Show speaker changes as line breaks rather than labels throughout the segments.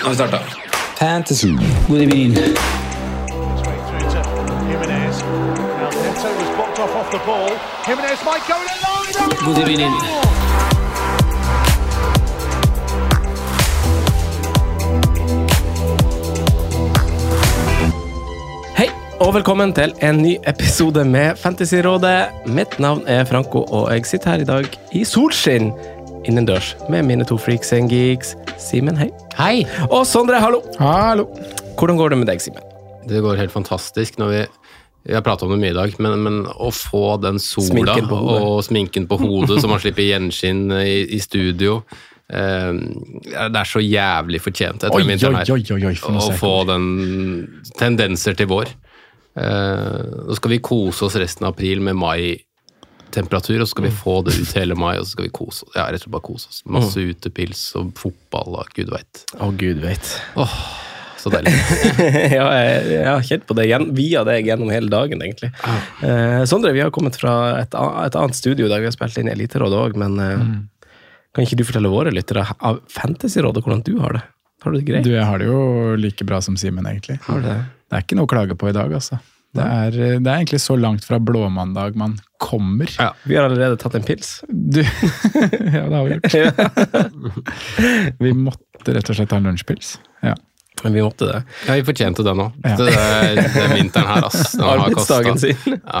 Nå har vi starta.
Fantasy. God evening. God evening.
Hei, og velkommen til en ny episode med Fantasyrådet. Mitt navn er Franco, og jeg sitter her i dag i solskinn innendørs med mine to freaks and geeks. Simen, hei.
Hei!
Og Sondre, hallo.
Hallo.
Hvordan går det med deg, Simen?
Det går helt fantastisk når vi vi har pratet om det mye i dag, men, men å få den sola
Sminken
og sminken på hodet, så man slipper gjenskinn i, i studio eh, Det er så jævlig fortjent etter vinteren her.
oi, oi, oi, for
Å få den tendenser til vår. Eh, Nå skal vi kose oss resten av april med mai-temperatur, og så skal vi få det ut hele mai, og så skal vi kose oss. Ja, rett og slett bare kose oss. Masse utepils og fotball og gud veit.
Å, gud veit.
Oh, Så deilig.
ja, jeg, jeg har kjent på det via deg gjennom hele dagen, egentlig. Eh, Sondre, vi har kommet fra et, et annet studio i dag. Vi har spilt inn Eliterådet òg, men eh, kan ikke du fortelle våre lyttere av Fantasyrådet hvordan du har det? Har du det greit?
Du, jeg har det jo like bra som Simen, egentlig.
Har du det?
Det er ikke noe å klage på i dag, altså. Det er, det er egentlig så langt fra blåmandag man kommer.
Ja.
Vi har allerede tatt en pils.
Du Ja, det har vi gjort. Vi måtte rett og slett ha en lunsjpils. Ja.
Men vi måtte det.
Ja, vi fortjente det nå.
Ja.
Det, er, den vinteren her, ass. Den har
Arbeidsdagen sin.
Ja.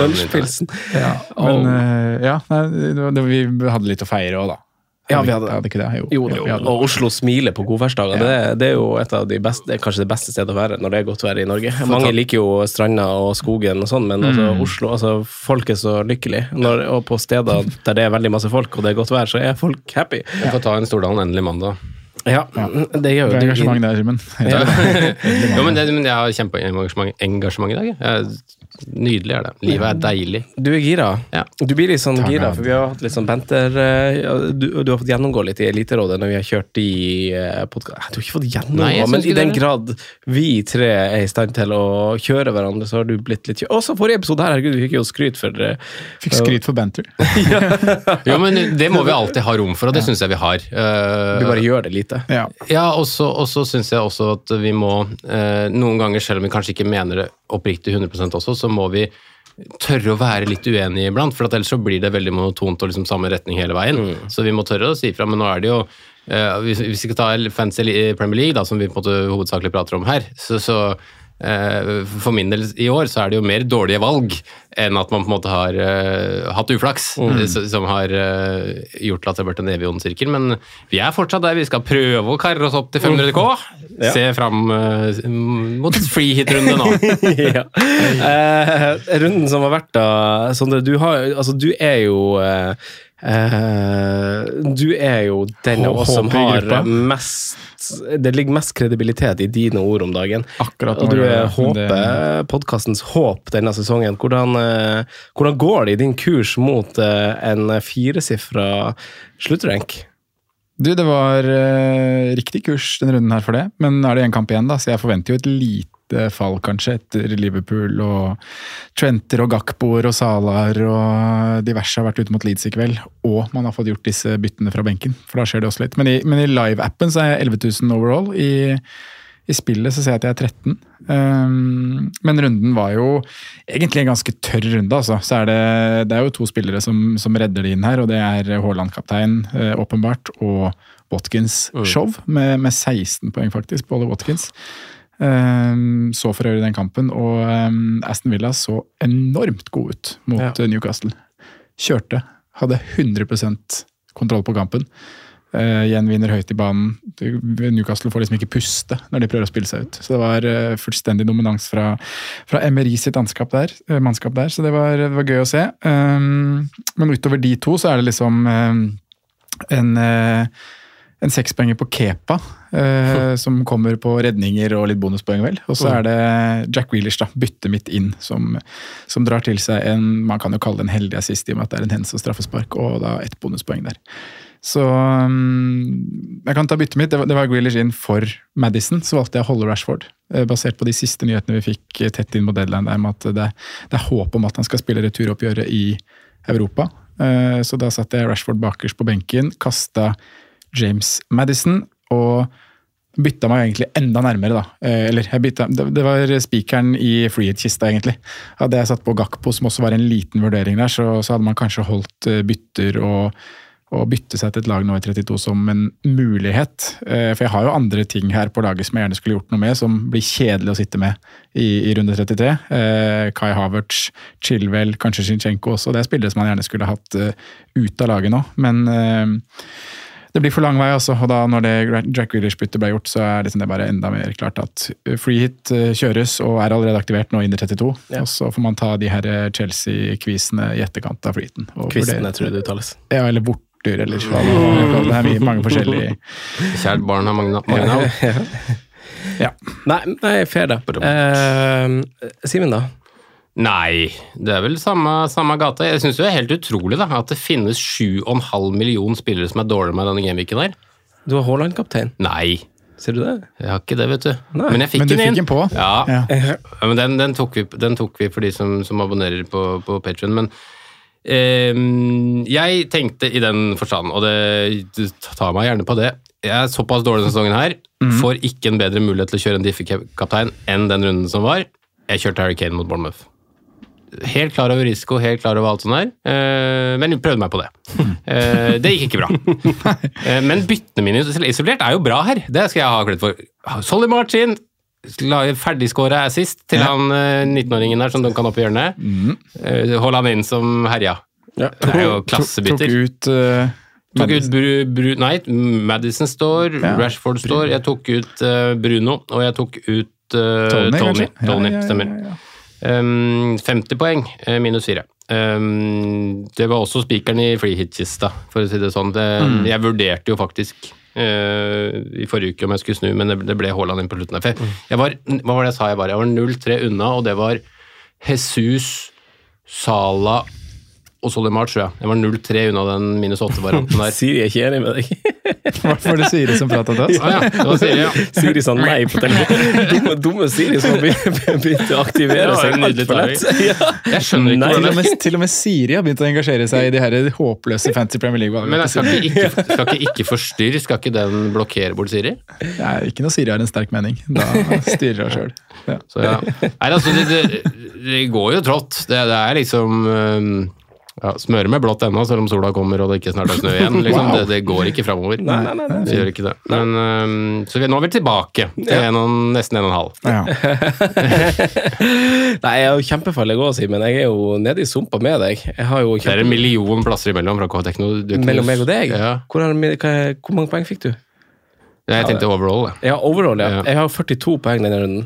Lunsjpilsen.
ja. Men eh, ja, det, det, vi hadde litt å feire òg, da.
Ja, vi hadde-
hadde ikke det? Jo.
Jo,
jo.
og Oslo smiler på godværsdager. Det, det er jo et av de beste, det er kanskje det beste stedet å være når det er godt vær i Norge. Mange liker jo stranda og skogen og sånn, men altså, Oslo, altså, folk er så lykkelig. Når, og på steder der det er veldig masse folk og det er godt vær, så er folk happy.
Vi får ta en Stordalen endelig mandag.
Ja, det gjør jo
Det er engasjement der, Simen.
Ja. jo, men, det, men jeg har kjempeengasjement i dag. jeg. Nydelig er det. Livet er deilig.
Du er gira.
Ja.
Du blir litt sånn
Takk,
gira, for vi har hatt litt sånn banter eh, du, du har fått gjennomgå litt i Eliterådet når vi har kjørt i podkast... Du har ikke fått gjennomgå,
Nei,
men i den
det.
grad vi tre er i stand til å kjøre hverandre, så har du blitt litt kjø- Også forrige episode her, herregud, vi fikk jo skryt for eh,
Fikk skryt for banter.
Jo, men det må vi alltid ha rom for, og det syns jeg vi har. Uh,
Vi bare gjør det lite.
Ja.
Ja, og så og syns jeg også at vi må uh, Noen ganger, selv om vi kanskje ikke mener det oppriktig 100% også, så må vi tørre å være litt uenige iblant, for at ellers så blir det veldig monotont og liksom samme retning hele veien. Så vi må tørre å si ifra, men nå er det jo uh, Hvis vi skal ta fancy li- Premier League, da, som vi på en måte hovedsakelig prater om her, så, så uh, for min del i år så er det jo mer dårlige valg enn at man på en måte har uh, hatt uflaks, mm. som har uh, gjort at det har vært en evig ond sirkel. Men vi er fortsatt der vi skal prøve å karre oss opp til 500 K. Se fram uh, mot et free hit-runde nå.
ja. eh, runden som har vært da, Sondre, du, har, altså, du er jo eh, eh, Du er jo den av oss som har mest Det ligger mest kredibilitet i dine ord om dagen.
Akkurat
Og du er håpet, podkastens håp denne sesongen. Hvordan, eh, hvordan går det i din kurs mot eh, en firesifra sluttrank?
Du, det var eh, riktig kurs denne runden her for det, men er det en kamp igjen, da, så jeg forventer jo et lite fall, kanskje, etter Liverpool og Trenter og Gakboer og Salar og diverse har vært ute mot Leeds i kveld, og man har fått gjort disse byttene fra benken, for da skjer det også litt. Men i, men i live-appen så er jeg 11 000 overall. I, i spillet så ser jeg at jeg er 13. Um, men runden var jo egentlig en ganske tørr runde, altså. Så er det, det er jo to spillere som, som redder det inn her, og det er Haaland-kaptein, eh, åpenbart, og Watkins show, med, med 16 poeng faktisk, på Ollie Watkins. Um, så for øvrig den kampen, og um, Aston Villa så enormt god ut mot
Ja.
eh, Newcastle. Kjørte. Hadde 100% kontroll på kampen. Uh, gjenvinner høyt i banen. Newcastle får liksom ikke puste når de prøver å spille seg ut. Så det var eh, fullstendig dominans fra, fra Emery sitt anskap der, eh, mannskap der, så det var, det var gøy å se. Um, men utover de to så er det liksom en eh, en sekspoenger på Kepa, eh, som kommer på redninger og litt bonuspoeng, vel. Og så er det Jack Wheelers, da, bytte midt inn, som, som drar til seg en Man kan jo kalle det en heldig assist, i og med at det er en hens og straffespark, og da ett bonuspoeng der. Så um, jeg kan ta byttet mitt. Det var, det var Grealish inn for Madison. Så valgte jeg å holde Rashford, eh, basert på de siste nyhetene vi fikk eh, tett inn mot deadline, der med at det, det er håp om at han skal spille returoppgjøret i Europa. Uh, Så da satte jeg Rashford bakerst på benken, kasta James Madison og bytta meg egentlig enda nærmere, da. Eller jeg bytta Det var spikeren i freehit-kista, egentlig. Hadde jeg satt på Gakpo, som også var en liten vurdering der, så, så hadde man kanskje holdt bytter og og bytte seg til et lag nå i 32 som en mulighet. Eh, For jeg har jo andre ting her på laget som jeg gjerne skulle gjort noe med, som blir kjedelig å sitte med i, i runde 33. Eh, Kai Havertz, Chilwell, kanskje Zinchenko også. Det er spillere som man gjerne skulle hatt eh, ut av laget nå. Men det blir for lang vei, altså. Og da når det Jack Grealish-byttet ble gjort, så er liksom det bare enda mer klart at free hit kjøres og er allerede aktivert nå under 32. Og så får man ta de her Chelsea-kvisene i etterkant av free hiten.
Kvisene,
tror
jeg det uttales.
ja, eller vorter, eller hva kan det. Er mye, mange forskjellige
Kjært barn har mange, na- navn.
Ja.
Nei, nei fair, det. Eh, Simen, da?
Nei, det er vel samme, samme gata. Jeg syns det er helt utrolig da, at det finnes 7,5 millioner spillere som er dårligere med denne gameweeken her.
Du har Haaland-kaptein.
Nei,
Ser du det?
jeg har ikke det, vet du.
Nei.
Men jeg fikk
Men du
den inn.
fikk den på?
Ja,
Ja.
Ja, men den, den, tok vi, den tok vi for de som, som abonnerer på, på Patreon. Men jeg tenkte i den forstand, og det, tar meg gjerne på det Jeg er såpass dårlig denne sesongen her, får ikke en bedre mulighet til å kjøre en diffie-kaptein enn den runden som var. Jeg kjørte Harry Kane mot Bournemouth. Helt klar over risiko, helt klar over alt sånt der, eh, men prøvde meg på det. Eh, det gikk ikke bra. Eh, men byttene mine isolert er jo bra her, det skal jeg ha kledd for. Solly Martin, ferdigskåra assist til
Ja.
han eh, 19-åringen der som dunka opp i hjørnet. Eh, Hold han inn som herja. Det er jo
Tok
klassebytter.
ut uh,
Tok ut Bru, Bru, nei, Madison står,
Ja.
Rashford står. Jeg tok ut uh, Bruno, og jeg tok ut uh,
Tony,
Tony.
Ja,
Tony,
ja, ja,
stemmer.
ja, ja.
Um, 50 poeng, eh, minus 4. Um, det var også spikeren i free hit-kista, for å si det sånn. Det,
Mm.
Jeg vurderte jo faktisk uh, i forrige uke om jeg skulle snu, men det, det ble Haaland inn på slutten.
Mm.
Jeg var, hva var det jeg sa jeg var? Jeg var 0-3 unna, og det var Jesus, Sala og Solimar, tror jeg. Jeg var 0-3 unna den minus 8-varianten der.
Siri er ikke enig med deg.
Hva var det Siri som prata til oss?
Ah, ja, det var Siri, ja.
Siri sa nei på telefonen. Dumme, dumme Siri som har begynt, begynt å aktivere seg altfor lett. Ja.
Jeg skjønner ikke
Nei,
Til og, med, til og med Siri har begynt å engasjere seg i de her håpløse Fancy Premier League.
Men jeg skal ikke ikke, skal ikke, ikke forstyrre, skal ikke den blokkere bort Siri?
Nei, ikke når Siri har en sterk mening. Da styrer hun sjøl. Ja.
Ja. Nei, altså, det, det, det går jo trått. Det, det er liksom øhm, ja, Smøre med blått ennå, selv om sola kommer og det ikke snart er snø igjen. Liksom. Det, det går ikke framover.
Nei, nei, nei, nei.
Det gjør ikke det. Men, um, så vi, nå er vi tilbake til en og, nesten en og en halv.
Ja.
Nei, jeg er jo kjempefarlig å si, men jeg er jo nede i sumpa med deg. Jeg har jo
Det er en million plasser imellom fra K-Tekno.
Mellom meg og deg?
Ja.
Hvor, er, hva, er- hvor mange poeng fikk du?
Jeg tenkte overall. jeg.
Ja, overall, ja.
Ja.
Jeg har 42 poeng denne runden.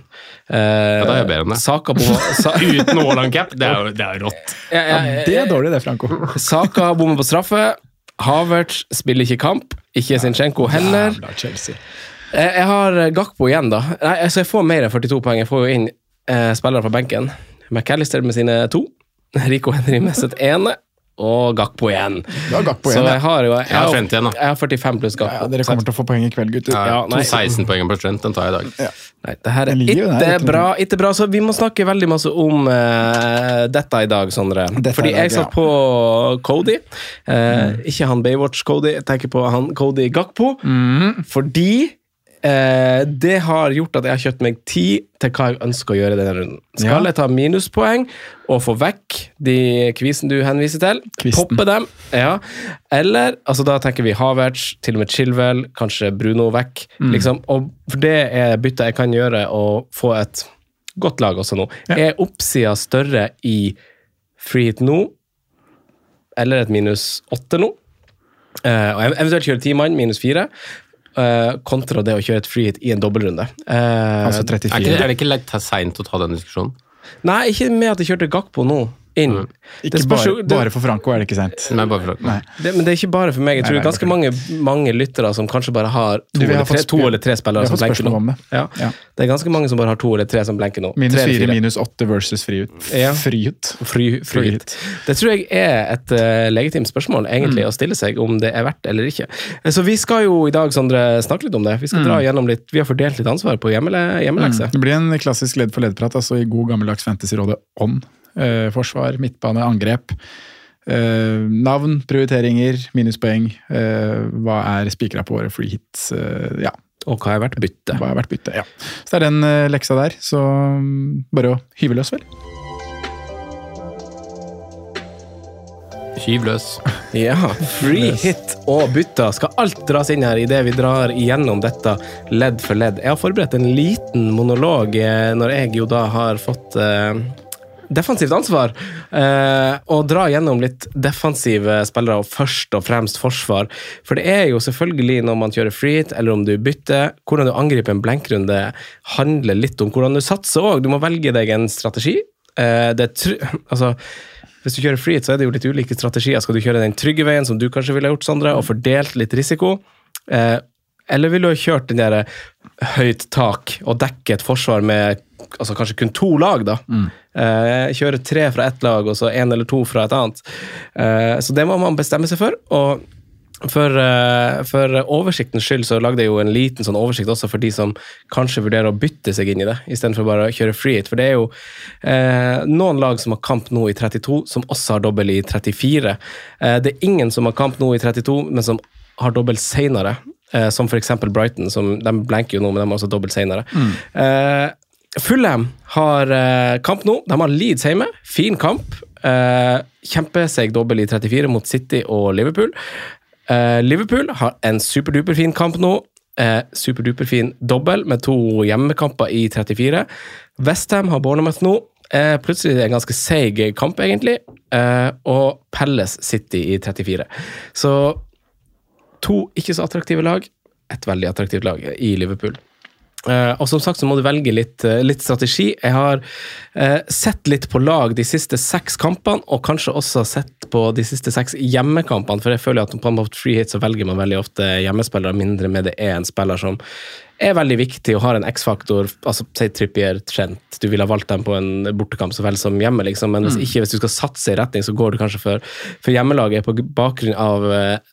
Eh,
Ja, da er jeg bedre enn det.
Saka bomma sa,
Uten Haaland cap, det er jo det er rått.
ja, ja,
Det er dårlig, det, Franco.
Saka bommer på straffe. Havertz spiller ikke kamp. Ikke Zinchenko heller.
Jævla Chelsea.
Jeg, jeg har Gakpo igjen, da. Nei, altså, jeg får mer enn 42 poeng. Jeg får jo inn eh, spillere fra benken. McAllister med sine to. Rico Henry med sitt ene. Og Gakpo igjen.
Gakpo har
Så jeg har jo jeg,
Jeg har
har-
20 igjen, da.
Jeg har 45 pluss Gakpo.
ja. Dere kommer til å få poeng i kveld, gutter.
Ja,
Ja, nei.
16 poeng på strength, den tar jeg i dag.
Nei, det her er
Jeg
ikke bra, ikke bra, så vi må snakke veldig masse om uh, dette i dag, Sondre.
Dette
Fordi
dag,
jeg satt
ja.
på Cody. Eh, Ikke han Baywatch-Cody, jeg tenker på han Cody Gakpo. Fordi eh, det har gjort at jeg har kjøpt meg tid til hva jeg ønsker å gjøre denne runden. Skal
Ja.
jeg ta minuspoeng og få vekk de kvisen du henviser til?
Kvisten.
Poppe dem? Ja. Eller altså da tenker vi Havertz, til og med Chilwell, kanskje Bruno vekk.
Mm.
Liksom, og for det er byttet jeg kan gjøre, å få et godt lag også nå.
Ja.
Er oppsida større i free hit nå, eller et minus åtte nå? Eh, og eventuelt kjøre ti mann, minus fire, eh, kontra det å kjøre et freehit i en dobbeltrunde. Uh,
Altså
Er, ikke,
34.
er det ikke litt seint å ta den diskusjonen?
Nei, ikke med at jeg kjørte Gakpo nå, inn.
Mm. Ikke bare, bare for Franco er det ikke sant?
Nei, bare for Franco.
Nei.
Det, men det er ikke bare for meg. Jeg tror
Nei,
det er ganske mange, mange lyttere som kanskje bare har to,
Du, har
eller, tre, to eller tre spillere
vi har
som blenker nå.
det.
Ja.
Ja.
Det er ganske mange som bare har to eller tre som blenker nå.
Minus
Tre
fire,
fire.
minus åtte versus friut.
Ja.
Friut.
Fri,
Free
fryt. Det tror jeg er et uh, legitimt spørsmål egentlig å stille seg om det er verdt eller ikke. Eh, Så vi skal jo i dag Sondre, snakke litt om det. Vi skal dra gjennom litt, vi har fordelt litt ansvar på hjemmele, hjemmelekse.
Det blir en klassisk ledd for ledd-prat, altså i god gammeldags fantasy-rådet ånd. Eh, forsvar, midtbane, angrep. Eh, navn, prioriteringer, minuspoeng. Eh, hva er spikra på våre free hits? Eh, ja,
Og hva har vært bytte?
hva har vært bytte? Ja. Så det er den eh, leksa der, så mm, bare å hyve løs, vel.
Hyv løs.
Ja, free hit og bytter skal alt dras inn her idet vi drar igjennom dette ledd for ledd. Jeg har forberedt en liten monolog eh, når jeg jo da har fått eh, defensivt ansvar. Eh, og dra gjennom litt defensive spillere, og først og fremst forsvar. For det er jo selvfølgelig når man kjører free hit, eller om du bytter, hvordan du angriper en blenkrunde, handler litt om hvordan du satser òg. Du må velge deg en strategi. Eh, det er altså, hvis du kjører free hit, så er det jo litt ulike strategier. Skal du kjøre den trygge veien, som du kanskje ville gjort, Sondre, og fordelt litt risiko? Eh, eller ville du ha kjørt den der høyt tak og dekke et forsvar med altså kanskje kun to lag, da? Eh, kjøre tre fra ett lag og så én eller to fra et annet. Eh, så det må man bestemme seg for. og for, eh, for oversiktens skyld så lagde jeg jo en liten sånn oversikt også for de som kanskje vurderer å bytte seg inn i det, istedenfor bare å kjøre free hit. For det er jo eh, noen lag som har kamp nå i 32, som også har dobbel i 34. Eh, det er ingen som har kamp nå i 32, men som har dobbel senere. Eh, som f.eks. Brighton, som de blenker jo nå, men de har også dobbelt senere. Eh, Fulham har eh, kamp nå. De har Leeds hjemme. Fin kamp. Eh, Kjempeseig dobbel i 34 mot City og Liverpool. Eh, Liverpool har en superduperfin kamp nå. Eh, superduperfin dobbel med to hjemmekamper i 34. Westham har Bournemouth nå. Eh, plutselig er en ganske seig kamp, egentlig. Eh, og Palace City i 34. Så to ikke så attraktive lag. Et veldig attraktivt lag i Liverpool. Eh, og som sagt så må du velge litt, uh, litt strategi. Jeg har uh, sett litt på lag de siste seks kampene, og kanskje også sett på de siste seks hjemmekampene, for jeg føler at på en måte free hit så velger man veldig ofte hjemmespillere, mindre med det er en spiller som er veldig viktig og har en X-faktor. altså Si Trippier, Trent. Du ville ha valgt dem på en bortekamp så vel som hjemme, liksom. men hvis ikke, hvis du skal satse i retning, så går du kanskje for, for hjemmelaget på bakgrunn av,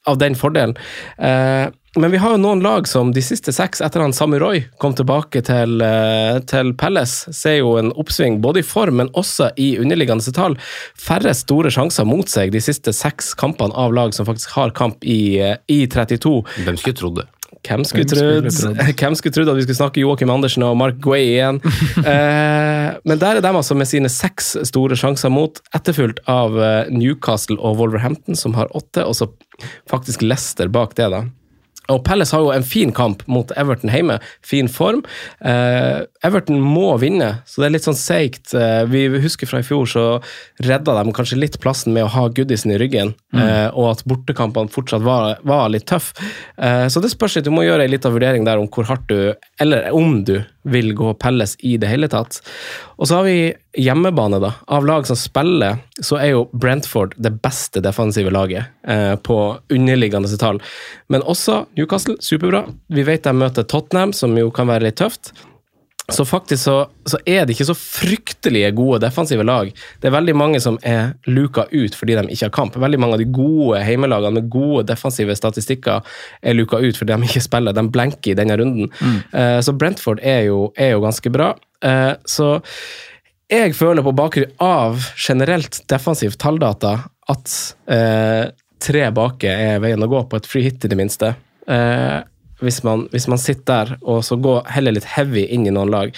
av den fordelen. Eh, men vi har jo noen lag som de siste seks, etter han Samurai kom tilbake til, eh, til Palace, ser jo en oppsving både i form, men også i underliggende tall. Færre store sjanser mot seg de siste seks kampene av lag som faktisk har kamp i, eh, i 32.
Hvem skulle trodd det?
Hvem skulle trodd
trodd?
Hvem skulle trodd at vi skulle snakke Joakim Andersen og Mark Guay igjen? eh, men der er de altså med sine seks store sjanser mot, etterfulgt av eh, Newcastle og Wolverhampton, som har åtte, og så faktisk Leicester bak det, da. Og Palace har jo en fin kamp mot Everton hjemme. Fin form. Eh, Everton må vinne, så det er litt sånn seigt. Eh, vi husker fra i fjor så redda de kanskje litt plassen med å ha Goodison i ryggen, mm. og at bortekampene fortsatt var, var litt tøff. Eh, så det spørs litt. Du må gjøre ei lita vurdering der om hvor hardt du, eller om du, vil gå Pelles i det hele tatt. Og så har vi hjemmebane, da. Av lag som spiller, så er jo Brentford det beste defensive laget eh, på underliggende tall. Men også Newcastle, superbra. Vi vet de møter Tottenham, som jo kan være litt tøft. Så faktisk så, så er det ikke så fryktelige gode defensive lag. Det er veldig mange som er luka ut fordi de ikke har kamp. Veldig mange av de gode heimelagene med gode defensive statistikker er luka ut fordi de ikke spiller. De blenker i denne runden. Eh, så Brentford er jo, er jo ganske bra. Uh, så jeg føler på bakgrunn av generelt defensiv talldata at uh, tre bake er veien å gå på et free hit, i det minste. Eh, hvis man, hvis man sitter der og så går heller litt heavy inn i noen lag.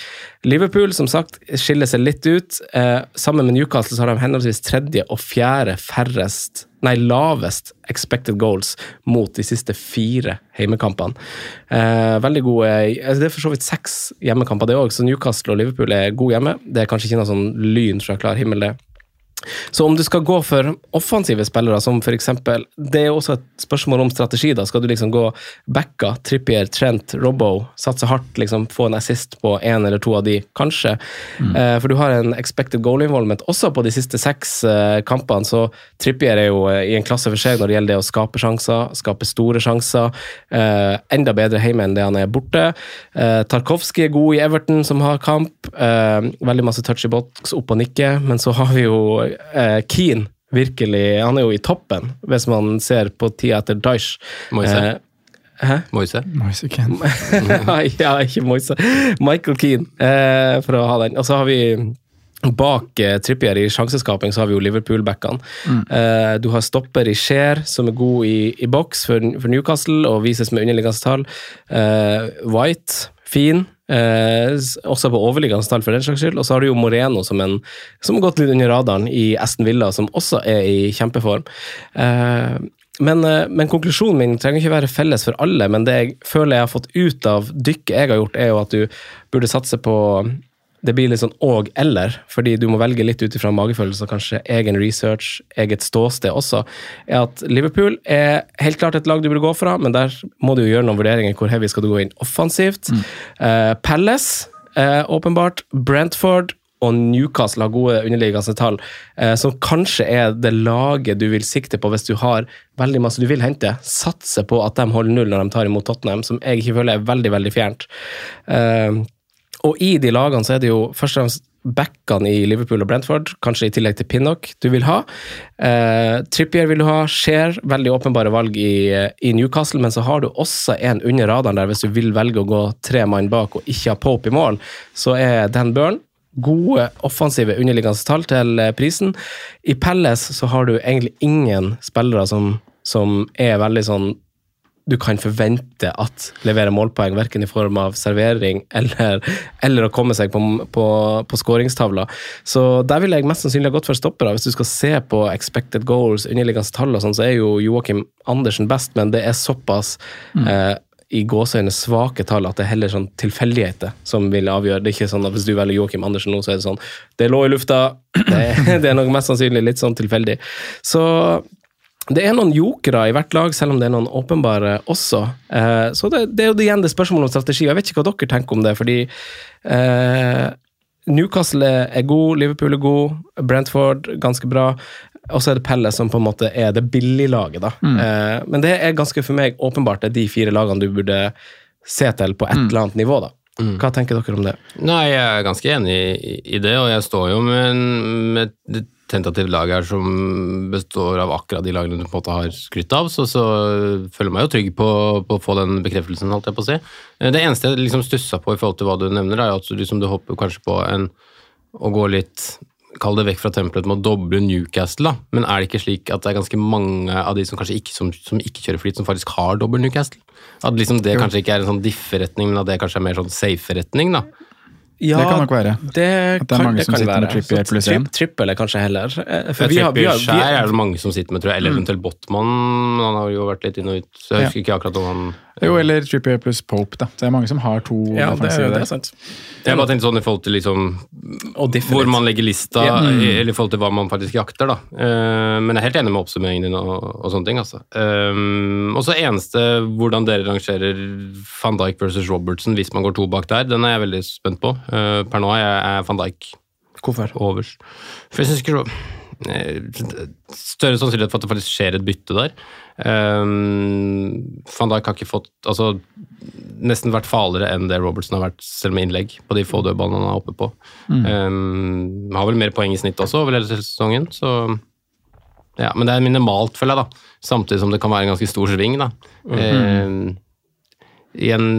Liverpool som sagt, skiller seg litt ut. Eh, sammen med Newcastle så har de henholdsvis tredje og fjerde færrest nei, lavest expected goals mot de siste fire heimekampene. Eh, veldig gode altså Det er for så vidt seks hjemmekamper, det òg, så Newcastle og Liverpool er gode hjemme. Det er kanskje ikke noe sånn lyn fra klar himmel, det. Så om du skal gå for offensive spillere, som f.eks. Det er også et spørsmål om strategi. da, Skal du liksom gå backa, Trippier, Trent, Robbo, satse hardt, liksom få en assist på én eller to av de, kanskje? Eh, for du har en expected goal involvement også på de siste seks eh, kampene, så Trippier er jo eh, i en klasse for seg når det gjelder det å skape sjanser, skape store sjanser. Eh, enda bedre hjemme enn det han er borte. Eh, Tarkovskij er god i Everton, som har kamp. Eh, veldig masse touch i box, opp og nikke, men så har vi jo eh, Keane. Virkelig, Han er jo i toppen, hvis man ser på tida etter Daesh.
Moise.
Eh, hæ?
Moise.
Moise Keane.
Ja, ikke Moise. Michael Keane, eh, for å ha den. Og så har vi Bak eh, Trippier i sjanseskaping så har vi jo Liverpool-backene. Eh, du har stopper i Cher, som er god i, i boks for, for Newcastle og vises med underliggende tall. Eh, White, fin. Eh, også på overliggende tall, for den slags skyld. Og så har du jo Moreno, som, en, som har gått litt under radaren i Aston Villa, som også er i kjempeform. Eh, men, eh, men konklusjonen min trenger ikke være felles for alle, men det jeg føler jeg har fått ut av dykket jeg har gjort, er jo at du burde satse på det blir litt sånn og-eller, fordi du må velge litt ut ifra magefølelse og kanskje egen research, eget ståsted også, er at Liverpool er helt klart et lag du burde gå fra, men der må du jo gjøre noen vurderinger. Hvor heavy skal du gå inn offensivt? Eh, Palace, eh, åpenbart. Brentford og Newcastle har gode underliggende tall, eh, som kanskje er det laget du vil sikte på hvis du har veldig masse du vil hente. Satse på at de holder null når de tar imot Tottenham, som jeg ikke føler er veldig, veldig fjernt. Eh, og i de lagene så er det jo først og fremst backene i Liverpool og Brentford, kanskje i tillegg til Pinnock, du vil ha. Eh, Trippier vil du ha, Skjer veldig åpenbare valg i, i Newcastle, men så har du også en under radaren der hvis du vil velge å gå tre mann bak og ikke ha Pope i mål, så er Dan Burn Gode offensive underliggende tall til eh, prisen. I Palace så har du egentlig ingen spillere som, som er veldig sånn du kan forvente at leverer målpoeng, verken i form av servering eller, eller å komme seg på, på, på skåringstavla. Så der ville jeg mest sannsynlig ha gått for stoppere. Hvis du skal se på expected goals, underliggende tall og sånn, så er jo Joakim Andersen best, men det er såpass eh, i gåseøyne svake tall at det er heller sånn tilfeldigheter som vil avgjøre. Det er ikke sånn at Hvis du velger Joakim Andersen nå, så er det sånn Det lå i lufta. Det, det er nok mest sannsynlig litt sånn tilfeldig. Så det er noen jokere i hvert lag, selv om det er noen åpenbare også. Eh, så det, det er jo igjen det spørsmålet om strategi. Jeg vet ikke hva dere tenker om det, fordi eh, Newcastle er, god, Liverpool er god, Brentford ganske bra. Og så er det Pelle som på en måte er det billiglaget, da. Eh, men det er ganske for meg åpenbart det er de fire lagene du burde se til på et eller annet nivå, da. Hva tenker dere om det?
Nei, jeg er ganske enig i, i det, og jeg står jo med, med tentativt lag her som består av akkurat de lagene du på en måte har skrytt av, så, så føler jeg meg jo trygg på, på å få den bekreftelsen, holdt jeg på å si. Eh, Det eneste jeg liksom stussa på i forhold til hva du nevner, er at du, liksom, du hopper kanskje på en å gå litt Kall det vekk fra tempelet med å doble Newcastle, da. Men er det ikke slik at det er ganske mange av de som kanskje ikke, som, som ikke kjører flyt, som faktisk har dobbel Newcastle? At liksom det kanskje ikke er en sånn diffe-retning, men at det kanskje er mer sånn safe-retning, da.
Det kan nok være.
Det,
At det er mange
det
som
sitter
sitter med. Trippier pluss én.
Trippel er kanskje heller. Eh, For vi har, vi har, vi har,
er det mange som sitter med, tror jeg. Eller eventuelt Botman, han har jo vært litt inn og ut. Så jeg husker ikke akkurat om han
Jo, eller Trippier pluss Pope, da. Så det er mange som har to
ja, det,
defensive
det
der.
er sant.
Jeg bare tenkte sånn i forhold til liksom hvor man legger lista,
Ja.
mm. eller i forhold til hva man faktisk jakter, da. Eh, men jeg er helt enig med oppsummeringen din og, og sånne ting, altså. Um, og så eneste hvordan dere rangerer van Dijk versus Robertson hvis man går to bak der, den er jeg veldig spent på. Eh, per nå er jeg van Dijk
Hvorfor?
overs. For jeg synes ikke eh, Større sannsynlighet for at det faktisk skjer et bytte der. Um, Van Dijk har ikke fått altså, nesten vært farligere enn det Robertson har vært, selv med innlegg på de få dødballene han er oppe på. Um, har vel mer poeng i snitt også over hele sesongen, så ja, Men det er minimalt, føler jeg, da. Samtidig som det kan være en ganske stor sving, da. Um, en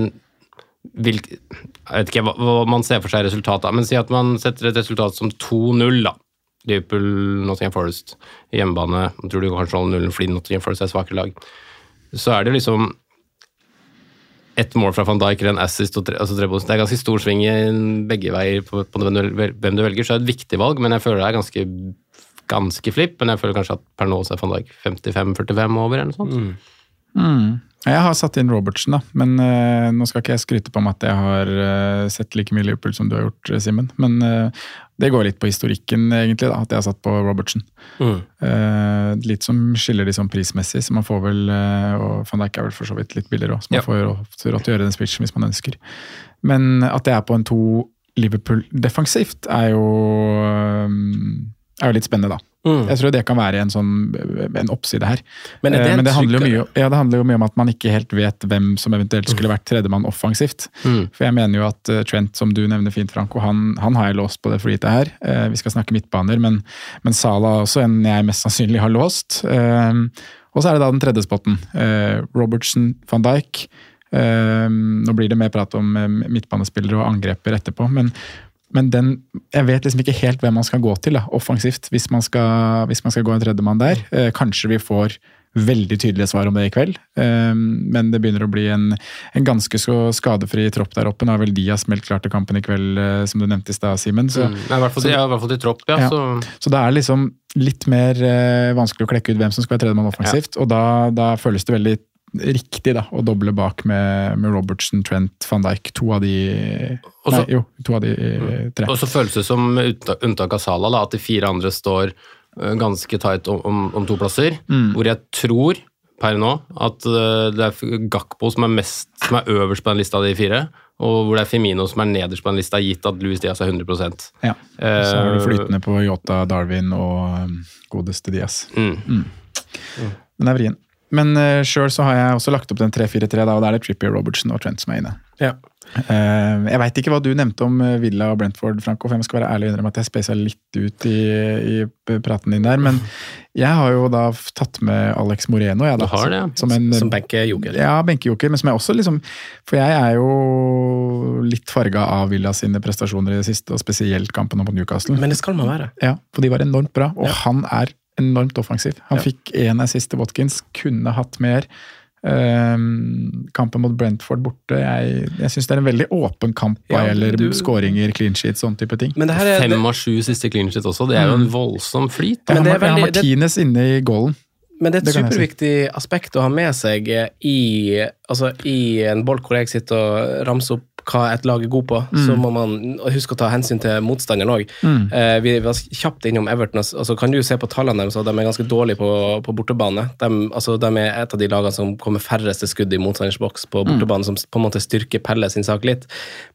hvilk, Jeg vet ikke hva, man ser for seg resultatet av, men si at man setter et resultat som 2-0, da. Liverpool, Nottingham Forest, hjemmebane. Jeg tror du kanskje holder nullen fordi Nottingham Forest er svakere lag. Så er det liksom ett mål fra van Dijk eller en assist og tre, altså tre. Det er ganske stor sving i begge veier på, på hvem, du, hvem du velger, så er det et viktig valg, men jeg føler det er ganske ganske flipp, men jeg føler kanskje at per nå så er van Dijk 55-45 over, eller noe sånt.
Mm. Jeg har satt inn Robertsen, da, men uh, nå skal ikke jeg skryte på meg at jeg har uh, sett like mye Liverpool som du har gjort, eh, Simen. Men uh, det går litt på historikken, egentlig, da, at jeg har satt på Robertsen.
Mm.
Litt som skiller de sånn prismessig, så man får vel Og van Dijk er vel for så vidt litt billigere òg, så man
Ja.
får råd til å gjøre den switchen hvis man ønsker. Men at jeg er på en to Liverpool defensivt, er jo, er jo litt spennende, da.
Mm.
Jeg tror det kan være en sånn en oppside her.
Men det
Eh, Men det handler, jo mye, ja, det handler jo mye om at man ikke helt vet hvem som eventuelt skulle vært tredjemann offensivt.
Mm.
For jeg mener jo at eh, Trent, som du nevner fint, Franco, han, han har jeg låst på det flytet her. Eh, vi skal snakke midtbaner, men, men Salah er også en jeg mest sannsynlig har låst. Og så er det da den tredje spotten. Robertson, van Dijk. Nå blir det mer prat om midtbanespillere og angreper etterpå, men men den, jeg vet liksom ikke helt hvem man skal gå til da, offensivt, hvis man skal, hvis man skal gå en tredjemann der. Eh, kanskje vi får veldig tydelige svar om det i kveld, eh, men det begynner å bli en, en ganske så skadefri tropp der oppe. Nå har vel Diaz meldt klart til kampen i kveld, eh, som du nevnte i stad, Simen. Så,
Mm. I hvert fall, ja, i hvert fall til tropp, ja.
Ja.
Så,
så da er liksom litt mer eh, vanskelig å klekke ut hvem som skal være tredjemann offensivt, og da, da føles det veldig riktig da, å doble bak med, med Robertson, Trent, van Dijk. To av de
Også,
Nei, jo, to av de eh, tre.
og så føles det som, unntak, av Salah, da, at de fire andre står øh, ganske tight om, om, om to plasser.
Mm.
Hvor jeg tror per nå at øh, det er Gakpo som er, mest, som er øverst på den lista av de fire. Og hvor det er Femino som er nederst på den lista, gitt at Louis Diaz er 100
Ja. Så er du
Eh,
flytende på Yota, Darwin og um, godeste Diaz.
Mm.
Den er vrien. Men uh, sjøl så har jeg også lagt opp den 3-4-3, og da er det Trippier, Robertson og Trent som er inne.
Ja.
Uh, jeg veit ikke hva du nevnte om eh, Villa og Brentford, Franco, for jeg skal være ærlig og innrømme at jeg spasa litt ut i, i praten din der. Men jeg har jo da tatt med Alex Moreno, jeg, da.
Du har det, ja.
Som en
Som benkejoker.
ja, benkejoker, men som jeg også liksom For jeg er jo litt farga av Villa sine prestasjoner i det siste, og spesielt kampen mot Newcastle.
Men det skal man være.
Ja, for de var enormt bra, og han er enormt offensiv. Han
Ja.
fikk én assist til Watkins, kunne hatt mer. Um, kampen mot Brentford borte, jeg, jeg syns det er en veldig åpen kamp hva
Ja,
gjelder skåringer, clean sheet, sånn type ting.
Men det her er,
Fem
det,
av sju siste clean sheet også, det er jo en voldsom flyt.
Jeg
Men det er
jeg har
veldig- det-
inne i goalen.
men det er et
det
superviktig aspekt å ha med seg i, altså, i en bolk hvor jeg sitter og ramser opp hva et lag er god på, så må man huske å ta hensyn til motstanderen òg.
Mm.
Eh, vi var kjapt innom Everton. altså Kan du se på tallene deres, de er ganske dårlige på, på bortebane. De, altså, de er et av de lagene som kommer færreste skudd i motstanders boks på bortebane, som på en måte styrker Pelle sin sak litt.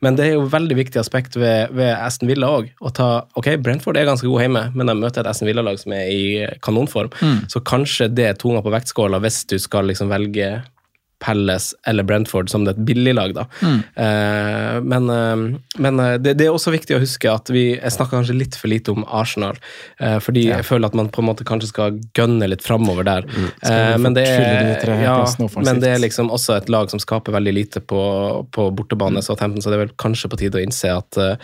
Men det er jo veldig viktig aspekt ved, ved Aston Villa òg. Ok, Brentford er ganske god hjemme, men de møter et Aston Villa-lag som er i kanonform. Så kanskje det er tunga på vektskåla hvis du skal liksom velge Palace eller Brentford som et billiglag, da. Eh, men eh, men eh, det, det er også viktig å huske at vi jeg snakker kanskje litt for lite om Arsenal. eh, fordi jeg føler at man på en måte kanskje skal gønne litt framover der. Eh, men, det er, ja, men det er liksom også et lag som skaper veldig lite på, på bortebane, så, tempen, så det er vel kanskje på tide å innse at uh,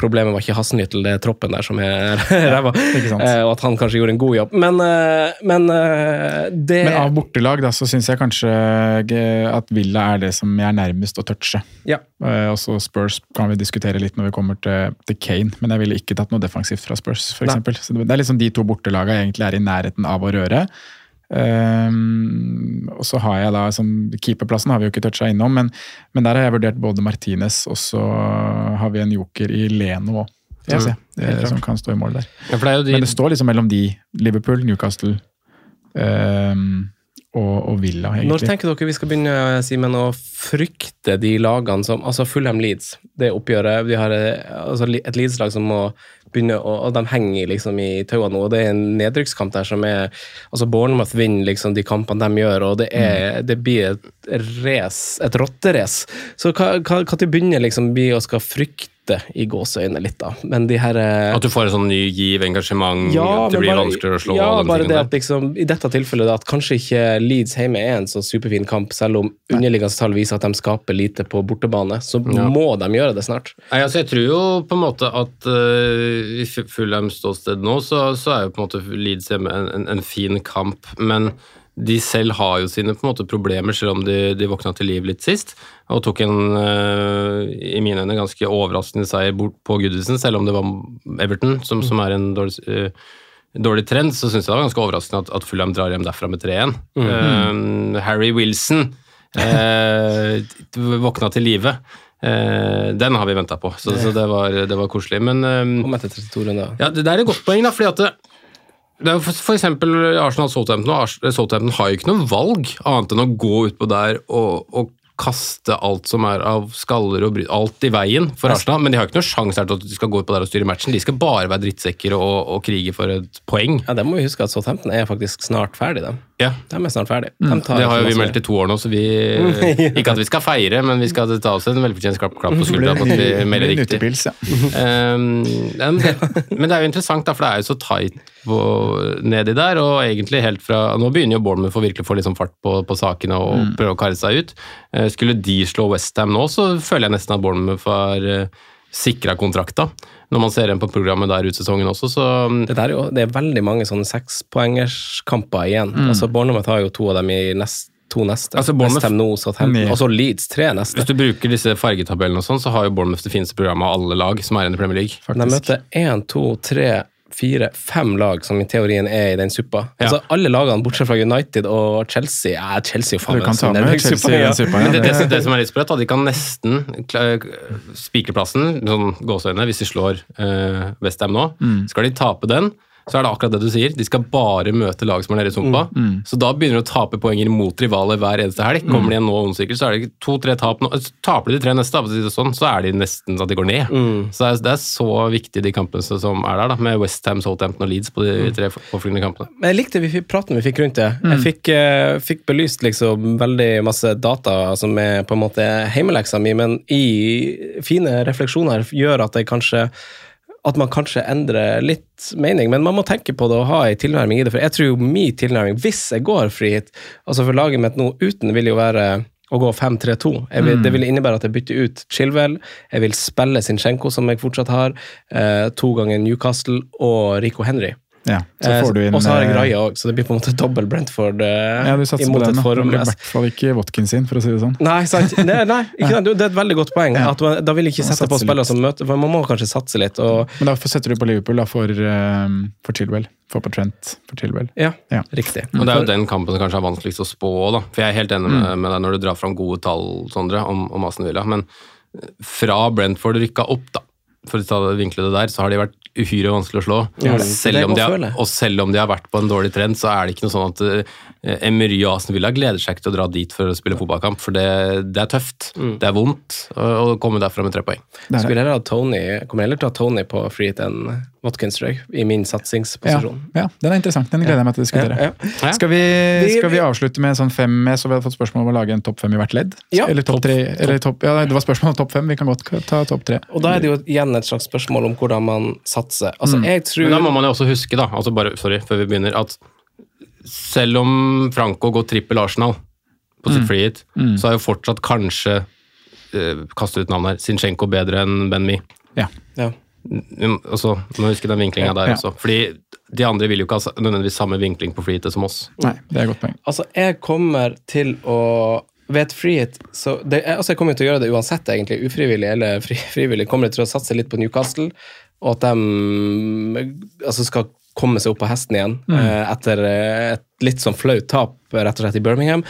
problemet var ikke Hasenhyttel, det er troppen der som er ræva. og at han kanskje gjorde en god jobb. Men, uh, men uh, det
Men av bortelag da, så syns jeg kanskje at Villa er det som jeg er nærmest å touche.
Ja.
Eh, Og så Spurs kan vi diskutere litt når vi kommer til, til Kane, men jeg ville ikke tatt noe defensivt fra Spurs,
for
f.eks. Så det er liksom de to bortelagene jeg egentlig er i nærheten av å røre. Um, og så har jeg da som Keeperplassen har vi jo ikke toucha innom, men, men der har jeg vurdert både Martinez og så har vi en joker i Leno òg, som kan stå i mål der.
Ja, for det er jo de,
Men det står liksom mellom de, Liverpool, Newcastle ehm, og, og Villa,
Når tenker dere vi skal begynne Simen, å frykte de lagene som altså Fulham Leeds, det oppgjøret Vi har eh, altså, et Leeds-lag som må begynne å Og de henger liksom i tauene nå. og Det er en nedrykkskamp der som er altså Bournemouth vinner liksom de kampene de gjør, og det, er, det blir et race, et rotterace. Så hva begynner liksom vi og skal frykte i gåseøyne litt, da. Men de her eh,
at du får en sånn ny giv, engasjement, at det blir
bare-
vanskeligere å slå
Ja, bare det at liksom, I dette tilfellet at kanskje ikke Leeds hjemme er en så superfin kamp, selv om underliggende tall viser at de skaper lite på bortebane, så
Ja.
må de gjøre det snart.
Nei, altså Jeg tror jo på en måte at uh, i Fu- Fulhams ståsted nå, så, så er jo på en måte Leeds hjemme en, en, en fin kamp, men de selv har jo sine på en måte problemer, selv om de, de våkna til liv litt sist. Og tok en, uh, i mine øyne, ganske overraskende seier bort på Goodison, selv om det var Everton, som, som er en dårlig uh, dårlig trend, så syns jeg det var ganske overraskende at, at Fulham drar hjem derfra med 3-1. Eh, Harry Wilson eh, våkna til live. Eh, den har vi venta på, så, så det, var, det var koselig. Men
um, etter 32 runder.
ja, det der er et godt poeng, da, fordi at det, det er for, for eksempel Arsenal Southampton, og Southampton har jo ikke noe valg annet enn å gå utpå der og, og kaste alt som er av skaller og bry alt i veien for Arsenal, men de har ikke noe sjanse til at de skal gå utpå der og styre matchen. De skal bare være drittsekker og, og krige for et poeng.
Ja, det må vi huske at Southampton er faktisk snart ferdig, de.
Ja,
De er snart ferdig. De tar
Det har jo vi meldt i to år nå, så vi Ikke at vi skal feire, men vi skal ta oss en velfortjent klapp klapp på skuldra på at vi melder riktig.
ja.
Um, men, det, men det er jo interessant, da, for det er jo så tight nedi der. Og egentlig helt fra Nå begynner jo Bournemouth å virkelig få sånn fart på, på sakene og prøve å karre seg ut. Eh, skulle de slå Westham nå, så føler jeg nesten at Bournemouth har uh, sikra kontrakta. Når man ser en på programmet der ut sesongen også, så um,
Det, er jo, det er veldig mange sånne sekspoengerskamper igjen. Altså Bournemouth har jo to av dem i nest, to neste.
Altså, Westham
West Ham nå, Southampton, og så Leeds tre neste.
hvis du bruker disse fargetabellene og sånn, så har jo Bournemouth det fineste programmet av alle lag som er i Premier League.
De møter én, to, tre, fire, fem lag som i teorien er i den suppa.
Ja.
Altså Alle lagene bortsett fra United og Chelsea Ja, Chelsea jo faen
Du kan
meg sånn ja.
Men det, det,
det,
som- det som er litt sprøtt, at de kan nesten spikre plassen, sånn gåseøyne, hvis de slår uh, Westham nå. Skal de tape den, så er det akkurat det du sier. De skal bare møte lag som er nede i sumpa. Så da begynner de å tape poenger mot rivaler hver eneste helg. Kommer de igjen nå onsdag, så er det to-tre tap nå. Taper de de tre neste, sånn, så er de nesten at de går ned. Så det er, så viktig, de kampene som er der, da, med Westham, Southampton og Leeds på de tre påfølgende kampene.
Men jeg likte vi praten vi fikk rundt det. Jeg fikk, uh, fikk belyst liksom veldig masse data som er på en måte heimeleksa mi, men i fine refleksjoner gjør at jeg kanskje at man kanskje endrer litt mening, men man må tenke på det og ha en tilnærming i det. For jeg tror jo min tilnærming, hvis jeg går frihet, altså For laget mitt nå uten vil jo være å gå 5-3-2. Jeg vil- Det vil innebære at jeg bytter ut Chilwell, jeg vil spille Sinchenko, som jeg fortsatt har, eh, to ganger Newcastle og Rico Henry.
Ja, så
Eh,
får du inn
og så har jeg
eh,
Raja òg, så det blir på en måte dobbel Brentford eh,
Ja, du satser på den. Det blir i hvert fall ikke Watkins sin, for å si det sånn.
Nei, sant? Nei, nei det er et veldig godt poeng.
Ja.
At man, da vil jeg ikke
Man
sette på spillere som møter For man må kanskje satse litt. Og,
Men da setter du på Liverpool da, for, eh, for Chilwell. For på Trent for Chilwell.
ja,
Ja.
riktig.
Og Det er jo den kampen som kanskje er vanskeligst å spå. Da. For Jeg er helt enig
Mm.
med, deg når du drar fram gode tall Sondre, om, om Aston Villa. Men fra Brentford rykka opp, da, for å ta det vinkle det der, så har de vært uhyre vanskelig å slå.
Ja,
selv om de har, og selv om de har vært på en dårlig trend, så er det ikke noe sånn at Emery og Aston Villa gleder seg ikke til å dra dit for å spille fotballkamp, for det, det er tøft.
Mm.
Det er vondt å, komme derfra med tre poeng.
Er det.
Skulle heller ha Tony Kommer heller til å ha Tony på free hit enn Watkins, tror i min satsingsposisjon.
ja, den er interessant. Den gleder jeg meg til å diskutere.
Ja, ja.
Skal, vi, skal vi avslutte med en sånn fem med, så vi har fått spørsmål om å lage en topp fem i hvert ledd?
Ja.
Eller topp tre? Eller topp, ja, det var spørsmål om topp fem, vi kan godt ta topp tre.
Og da er det jo igjen et slags spørsmål om hvordan man satser.
Mm.
Altså, jeg tror
Men da må man jo også huske, da, altså bare, sorry, før vi begynner, at selv om Franco går trippel Arsenal på
Mm.
sitt mm. hit, så er jo fortsatt kanskje uh, Kaste ut navnet her. Sinchenko bedre enn Ben Mi.
Ja.
ja.
Mm, Altså, må huske den vinklinga der
Ja.
også. Fordi de andre vil jo ikke ha nødvendigvis samme vinkling på free som oss.
Nei, det er et godt poeng.
Altså, jeg kommer til å ved et frihet så det, altså Jeg kommer til å gjøre det uansett, egentlig, ufrivillig eller fri, frivillig. Kommer jeg til å satse litt på Newcastle, og at de altså, skal komme seg opp på hesten igjen mm. etter eh, et litt sånn flaut tap rett og slett i Birmingham.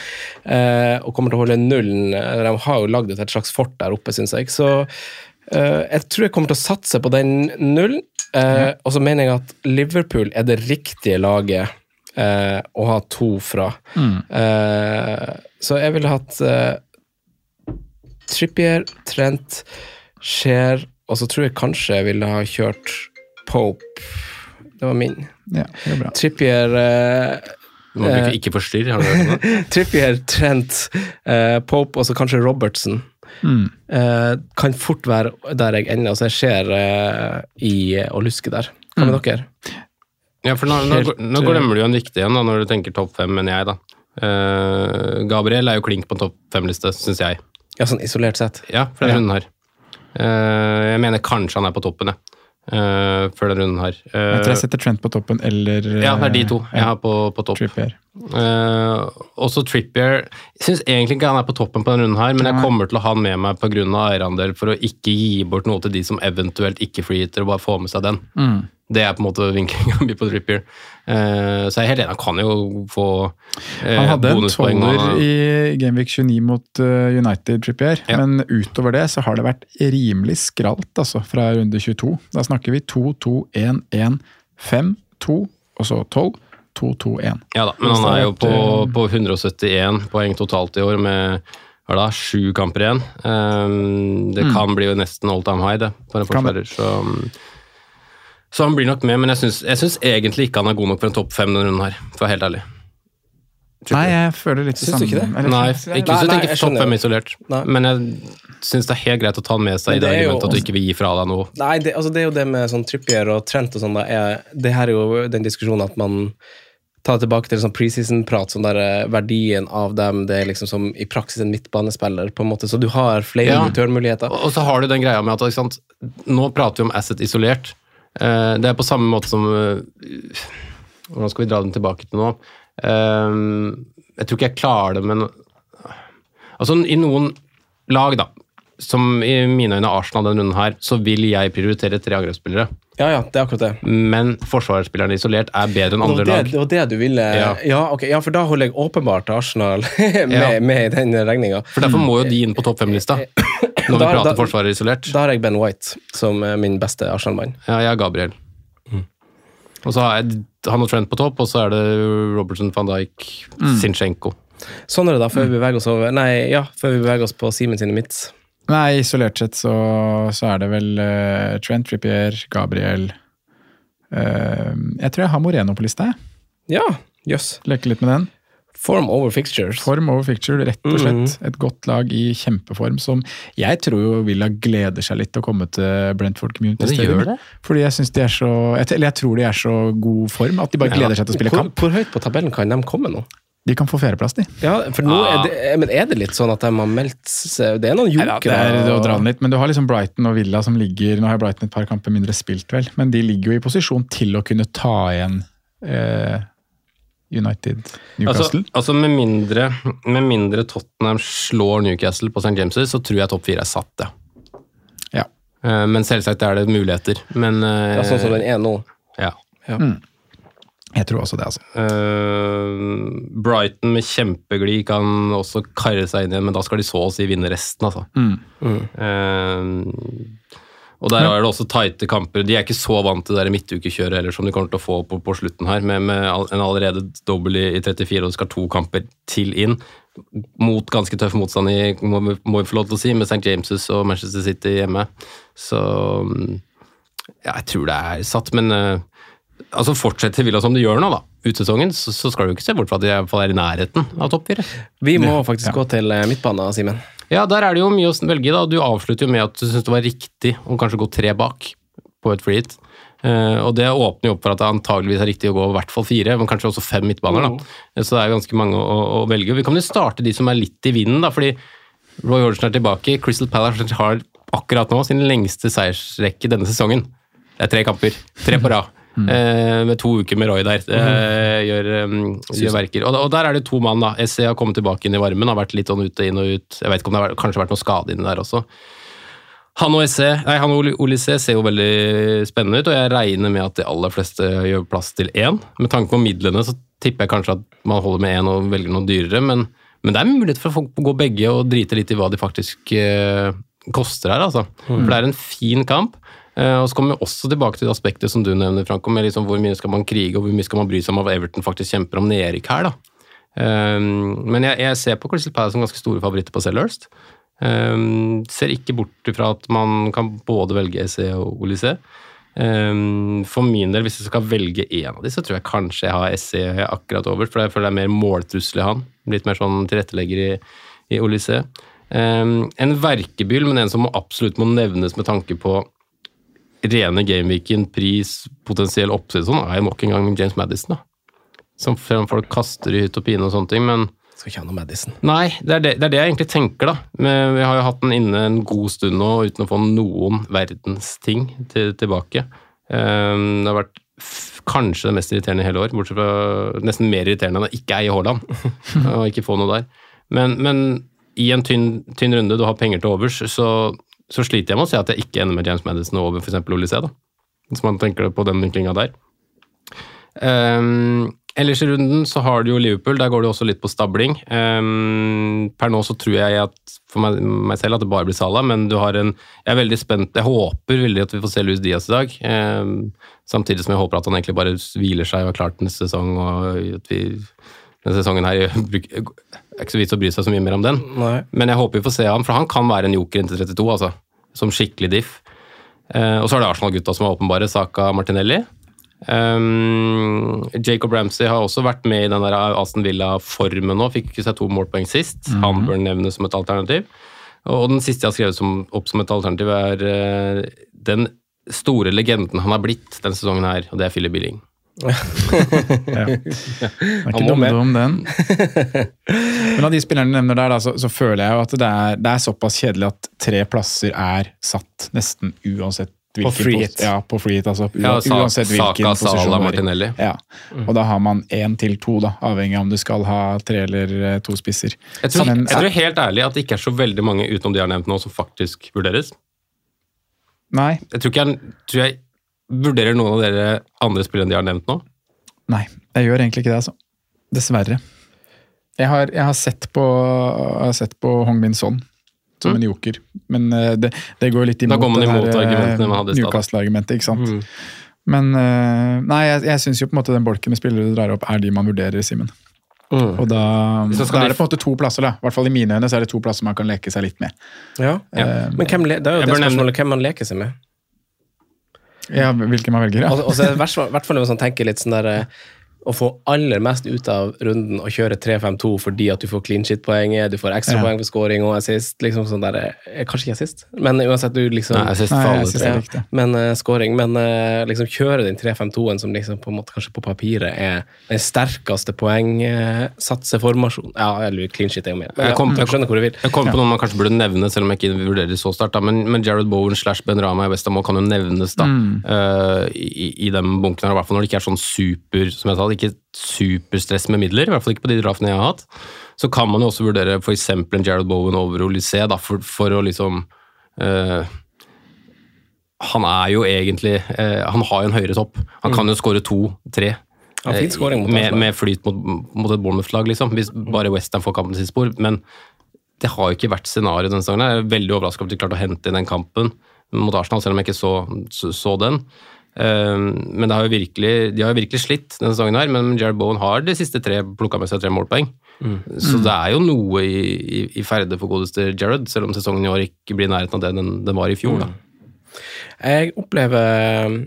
Eh, og kommer til å holde nullen. De har jo lagd et slags fort der oppe, syns jeg. Så eh, jeg tror jeg kommer til å satse på den nullen. Mm. Og så mener jeg at Liverpool er det riktige laget eh, å ha to fra. Mm. så jeg ville hatt eh, Trippier, Trent, Scheer, og så tror jeg kanskje jeg ville ha kjørt Pope. Det var min.
Ja, det er.
Trippier eh,
Du må bruke ikke forstyrr, har du hørt om det?
Trippier, Trent, eh, Pope og så kanskje Robertson.
Mm.
Eh, kan fort være der jeg ender, altså jeg ser eh, i å luske der. Hva med dere?
Ja, for nå, nå, nå glemmer du jo en viktig en da, når du tenker topp fem, mener jeg, da. Eh, Gabriel er jo klink på topp fem-liste, syns jeg.
Ja, sånn isolert sett.
Ja, for denne runden her. Eh, jeg mener kanskje han er på toppen, jeg. Uh, før denne runden her. Uh,
Jeg tror jeg setter Trent på toppen, eller
ja, det er de to jeg
ja,
har på, på topp.
Trippier.
Uh, også Trippier Jeg syns egentlig ikke han er på toppen på denne runden her, men jeg kommer til å ha han med meg pga. eierandel for å ikke gi bort noe til de som eventuelt ikke freeheater, og bare få med seg den.
Mm.
Det er på en måte vinklinga mi på Trippier. Uh, så jeg er helt enig, han kan jo få eh,
Han hadde en tolver i Gameweek 29 mot uh, United Trippier,
Ja.
men utover det så har det vært rimelig skralt altså, fra runde 22. Da snakker vi 2-2-1-1, 5-2, og så 12, 2-2-1.
Ja da, men han er jo på,
eh,
på 171 poeng totalt i år med hva er da, sju kamper igjen. Um, det kan bli jo nesten all time high det, for en
Mm.
Forsvarer. Så, um, så han blir nok med, men jeg syns, egentlig ikke han er god nok for en topp fem denne runden her, for å være helt ærlig.
Nei, jeg føler litt det
Syns du ikke det?
eller-
Nei, ikke hvis du tenker topp fem isolert,
Nei.
men jeg syns det er helt greit å ta han med seg i det
det jo
argumentet at du ikke vil gi fra deg noe.
Nei, det, altså det er jo det med sånn Trippier og Trent og sånn. da, er- Det her er jo den diskusjonen at man tar det tilbake til sånn preseason-prat, sånn der eh, verdien av dem, det er liksom som i praksis en midtbanespiller, på en måte. Så du har flere
Ja.
returnmuligheter.
Og og så har du den greia med at ikke sant? Nå prater vi om asset isolert. Eh, Det er på samme måte som eh, Hvordan skal vi dra den tilbake til nå? Eh, Jeg tror ikke jeg klarer det, men Altså, i noen lag, da, som i mine øyne Arsenal denne runden her, så vil jeg prioritere tre angrepsspillere.
Ja, ja, det er akkurat det.
Men forsvarsspillerne isolert er bedre enn andre
det,
lag.
det, det var det du ville
Ja.
ja. okay, ja, for da holder jeg åpenbart Arsenal med,
Ja.
med i den regninga.
For derfor må jo de inn på topp fem-lista. Når vi
Da-
prater
da-
forsvaret isolert.
Da har jeg Ben White som er min beste Arsenal-mann.
Ja, jeg er Gabriel. Og så har jeg han og Trent på topp, og så er det Robertson, van Dijk, Zinchenko.
Sånn er det da, før vi beveger oss over Nei, ja, før vi beveger oss på Simen sine midts.
Nei, isolert sett så, så er det vel uh, Trent Trippier, Gabriel uh, Jeg tror jeg har Moreno på lista. jeg.
Ja, jøss.
Leker litt med den.
Form over fixtures.
Form over fixture, rett og
slett.
slett. Et godt lag i kjempeform som jeg tror jo Villa gleder seg litt til å komme til Brentford Community
Ja, det
Stadium.
gjør det.
Fordi jeg syns de er så Eller jeg tror de er så god form at de bare
Ja.
gleder seg til å spille
Hvor,
kamp.
hvor høyt på tabellen kan de komme nå?
De kan få fjerdeplass, de.
Ja, for nå er det, men er det litt sånn at de har meldt seg Det er noen
det er å dra den litt, men du har liksom Brighton og Villa som ligger Nå har Brighton et par kamper mindre spilt, vel, men de ligger jo i posisjon til å kunne ta igjen eh, United Newcastle.
Altså, altså med, mindre, med mindre Tottenham slår Newcastle på St. James', så tror jeg topp fire er satt, ja.
ja.
Eh, Men selvsagt er det muligheter. Men eh,
Ja, sånn som den er nå.
ja.
Jeg tror også det, altså.
Uh, Brighton med kjempeglid kan også karre seg inn igjen, men da skal de så å si vinne resten, altså. Eh, og der er det også tighte kamper. De er ikke så vant til det midtukekjøret heller, som de kommer til å få på, på slutten her, med, med en allerede dobbel i, i 34, og det skal to kamper til inn. Mot ganske tøff motstand, i, må, vi- må vi få lov til å si, med St. James' og Manchester City hjemme. Så mm, ja, jeg tror det er satt, men uh, altså fortsetter Villa som de gjør nå, da, utsesongen, så, så skal du ikke se bort fra at de i hvert fall er i nærheten av topp fire.
Vi må faktisk gå til eh, midtbanen, Simen.
Ja, der er det jo mye å velge i, da. Du avslutter jo med at du syns det var riktig å kanskje gå tre bak på et free hit. Uh, og det åpner jo opp for at det antageligvis er riktig å gå i hvert fall fire, men kanskje også fem midtbaner. da. Eh, Så det er ganske mange å, å velge. Vi kan jo starte de som er litt i vinden, da, fordi Roy Hodgson er tilbake. Crystal Palace har akkurat nå sin lengste seiersrekke denne sesongen. Det er tre kamper. Tre på rad. Eh, med to uker med Roy der. Eh, gjør, um, gjør verker. Og, og der er det to mann, da. SC har kommet tilbake inn i varmen, har vært litt sånn ute, inn og ut. Jeg vet ikke om det har vært, kanskje vært noe skade inni der også. Han og SC, nei, han og Oli- ser jo veldig spennende ut, og jeg regner med at de aller fleste gjør plass til én. Med tanke på midlene så tipper jeg kanskje at man holder med én og velger noe dyrere, men, men det er mulighet for folk å gå begge og drite litt i hva de faktisk eh, koster her, altså. For det er en fin kamp. Eh, og så kommer vi også tilbake til det aspektet som du nevner, Franco, med liksom hvor mye skal man krige, og hvor mye skal man bry seg om hva Everton faktisk kjemper om nedrykk her, da. Um, men jeg, jeg ser på Crystal Palace som ganske store favoritter på Sellhurst. Um, ser ikke bort fra at man kan både velge EC og Olysée. For min del, hvis jeg skal velge én av de, så tror jeg kanskje jeg har SC akkurat over, for jeg føler det er mer måltrussel i han. Litt mer sånn tilrettelegger i, i Olysée. En verkebyll, men en som absolutt må nevnes med tanke på rene gameweeken, pris, potensiell oppside sånn, er jo nok en gang James Madison, da. Som folk kaster i hytt og pine og sånne ting, men
Skal ikke ha noe Madison.
Nei, det er det, det er det jeg egentlig tenker, da. Men vi har jo hatt den inne en god stund nå uten å få noen verdens ting til, tilbake. Um, det har vært kanskje det mest irriterende i hele år, bortsett fra nesten mer irriterende enn å ikke eie Haaland og ikke få noe der. Men, men i en tynn, tynn runde, du har penger til overs, så, så sliter jeg med å se at jeg ikke ender med James Madison over f.eks. Olysée. da. hvis man tenker det på den vinklinga der. Um, ellers i runden så har du jo Liverpool, der går det også litt på stabling. Um, per nå så tror jeg at for meg, meg selv at det bare blir Salah, men du har en Jeg er veldig spent, jeg håper veldig at vi får se Luis Diaz i dag. Um, samtidig som jeg håper at han egentlig bare hviler seg og er klar til neste sesong, og at vi denne sesongen her bruk- er ikke så vits å bry seg så mye mer om den.
Nei.
Men jeg håper vi får se ham, for han kan være en joker inntil 32, altså. Som skikkelig diff. Eh, og så er det Arsenal-gutta som er åpenbare, Saka Martinelli. Um, Jacob Ramsey har også vært med i den der Aston Villa-formen nå. Fikk ikke seg to målpoeng sist. Han bør nevnes som et alternativ. Og den siste jeg har skrevet som, opp som et alternativ, er uh, den store legenden han har blitt denne sesongen her, og det er Philip Billing.
Det er ikke
dumme
om den. Men av de spillerne du nevner der, da, så, så føler jeg jo at det er, det er såpass kjedelig at tre plasser er satt nesten uansett hvilken
free hit.
Ja, på free hit. Altså,
Ja, Sa-
uansett hvilken
Saka,
i.
Martinelli.
Ja. Og da har man én til to, da, avhengig av om du skal ha tre eller eh, to spisser.
Jeg tror,
Men-
jeg tror helt ærlig at det ikke er så veldig mange utenom de jeg har nevnt nå, som faktisk vurderes.
Nei,
Jeg tror ikke jeg, tror jeg vurderer noen av dere andre spillere enn de har nevnt nå.
nei, jeg gjør egentlig ikke det, altså. Dessverre. Jeg har, jeg har sett på, jeg har sett på Hong Min Son som en joker, men eh, det, det går litt
Mm.
Imot det
imot
eh. Newcastle-argumentet, ikke sant.
Mm.
Men eh, nei, jeg, jeg syns jo på en måte den bolken med spillere du drar opp, er de man vurderer, Simen. Og da, da er det på en måte to plasser, da. I hvert fall i mine øyne så er det to plasser man kan leke seg litt med.
Ja.
Ja.
Men hvem, det er jo det spørsmålet hvem man leker seg med.
Ja, Hvilken man velger, ja.
Og, og så er det hvert fall- hvis man tenker litt sånn der eh, å få aller mest ut av runden og kjøre 3-5-2 fordi at du får clean shit-poenget, du får ekstra
Ja.
for scoring og assist. liksom sånn der, eh, Kanskje ikke assist, men uansett du liksom
Nei, assist synes
Nei, er riktig.
Men uh, scoring, men uh, liksom kjøre den 3-5-2-en som liksom på en måte kanskje på papiret er den sterkeste poengsatseformasjonen. Ja, eller clean shit er jo mer.
Jeg kom-
ja, jeg skjønner hvor du vil.
Jeg kommer på noe man kanskje burde nevne, selv om jeg ikke vurderer det så sterkt. Men, men Jared Bowen slash Ben Rama i Westham kan jo nevnes da, eh, i, i den bunken her. I hvert fall når det ikke er sånn super som jeg sa, ikke superstress med midler. I hvert fall ikke på de draftene jeg har hatt. Så kan man jo også vurdere f.eks. en Jared Bowen over Olysée, da, for, for å liksom eh, Han er jo egentlig eh, Han har jo en høyere topp. Han kan jo skåre to-tre.
Ja, fin scoring mot
med, med flyt mot, mot et Bournemouth-lag, liksom. Hvis bare Western får kampen sitt spor. Men det har jo ikke vært scenarioet denne sesongen. Jeg er veldig overraska over at de klarte å hente inn den kampen mot Arsenal, selv om jeg ikke så, så, så den. Um, men det har jo virkelig, de har jo virkelig slitt denne sesongen, her, men Jared Bowen har de siste tre plukka med seg tre målpoeng. Så det er jo noe i, i, i ferde for godeste Jared, selv om sesongen i år ikke blir i nærheten av det den, den var i fjor. da.
Jeg opplever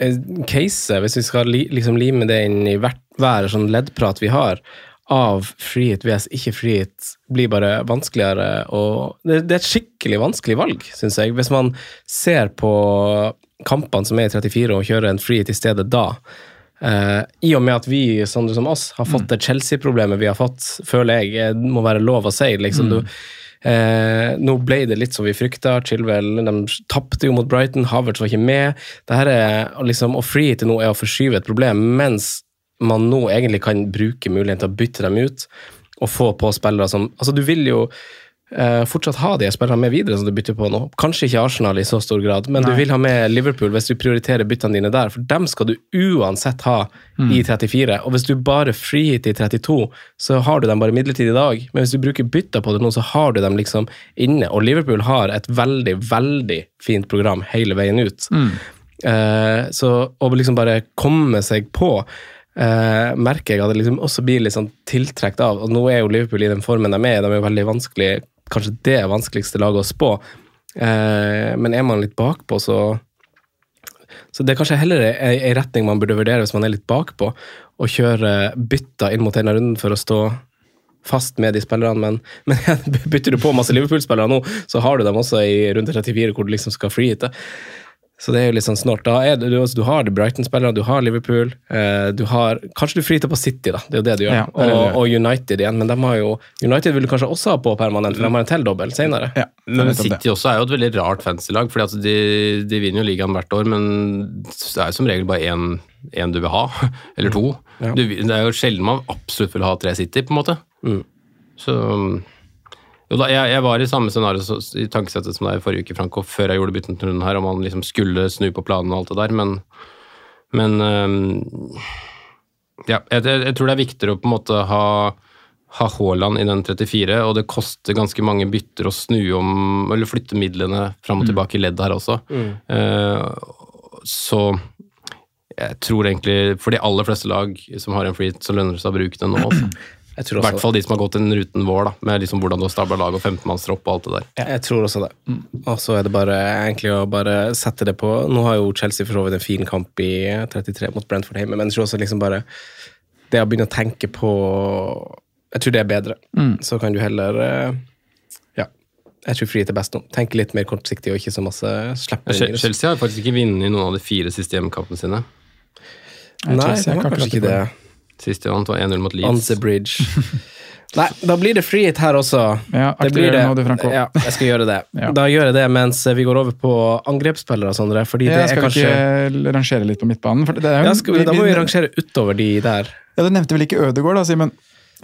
eh, caset, hvis vi skal li, liksom lime det inn i hvert, hver sånn leddprat vi har, av frihet vs ikke frihet, blir bare vanskeligere. Og det, det er et skikkelig vanskelig valg, syns jeg. Hvis man ser på kampene som er i 34 og kjører en free til stedet da. Eh, I og med at vi, sånne som oss, har fått det Chelsea-problemet vi har fått, føler jeg eh, må være lov å si. liksom du Eh, nå ble det litt som vi frykta. Chilwell de tapte jo mot Brighton, Havertz var ikke med. Det her er, liksom, og free til nå er å forskyve et problem, mens man nå egentlig kan bruke muligheten til å bytte dem ut og få på spillere som Altså, du vil jo eh, fortsatt ha de spillerne med videre som du bytter på nå. Kanskje ikke Arsenal i så stor grad, men du vil ha med Liverpool hvis du prioriterer byttene dine der, for dem skal du uansett ha i 34. Og hvis du bare freehit i 32, så har du dem bare midlertidig i dag. Men hvis du bruker bytter på det nå, så har du dem liksom inne. Og Liverpool har et veldig, veldig fint program hele veien ut. Eh, så å liksom bare komme seg på Uh, merker jeg at det liksom også blir litt sånn tiltrukket av. Og nå er jo Liverpool i den formen de er, de er jo veldig vanskelig, kanskje det vanskeligste laget å spå. Eh, men er man litt bakpå, så Så det er kanskje heller ei retning man burde vurdere hvis man er litt bakpå, å kjøre bytter inn mot denne runden for å stå fast med de spillerne, men, men bytter du på masse Liverpool-spillere nå, så har du dem også i runde 34 hvor du liksom skal freehitte. Så det er jo litt sånn snålt. Du, altså, du har Brighton-spillere, du har Liverpool, eh, du har Kanskje du fritar på City, da. Det er jo det du gjør.
Ja, det det
og, og United igjen, men de har jo United vil du kanskje også ha på permanent, for de har en til dobbel senere.
Ja,
Men. City også er jo et veldig rart fancy-lag. fordi altså de, de vinner jo ligaen hvert år, men det er jo som regel bare én, én du vil ha, eller to. Du, det er jo sjelden man absolutt vil ha tre City, på en måte.
Mm.
Så da, jeg, jeg var i samme scenario så, i tankesettet som deg i forrige uke, Franco, før jeg gjorde bytten til runden her, om han liksom skulle snu på planen og alt det der, men, men um, ja, jeg, jeg, tror det er viktigere å på en måte ha ha Haaland i den 34, og det koster ganske mange bytter å snu om eller flytte midlene fram og tilbake i leddet her også. Eh, så jeg tror egentlig for de aller fleste lag som har en free, så lønner det seg å bruke den nå. Også.
Jeg
I
tror også
hvert fall de som har gått den ruten vår, da, med liksom hvordan du har stabla lag og 15-mannstropp og alt det der.
Ja. Jeg tror også det. Og så er det bare egentlig å bare sette det på Nå har jo Chelsea for så vidt en fin kamp i 33 mot Brentford hjemme, men jeg tror også liksom bare det å begynne å tenke på Jeg tror det er bedre. Så kan du heller eh, Ja. Jeg tror frihet er best nå. Tenke litt mer kortsiktig og ikke så masse slippe
ja, Chelsea har faktisk ikke vunnet noen av de fire siste hjemmekampene sine.
Nei,
Chelsea
det var kanskje ikke det.
Akkurat
Sist de vant var 1-0 mot
On
Leeds.
the bridge. Nei, da blir det frihet her også.
Ja,
det blir det.
nå.
Ja, jeg skal gjøre det.
Ja.
Da gjør jeg det mens vi går over på angrepsspillere, Sondre. Fordi det
Jeg
er
skal
kanskje
vi ikke rangere litt på midtbanen? For det er jo,
ja, skal vi, Da må vi rangere utover de der.
Ja, Du nevnte vel ikke Ødegaard, da, Simen?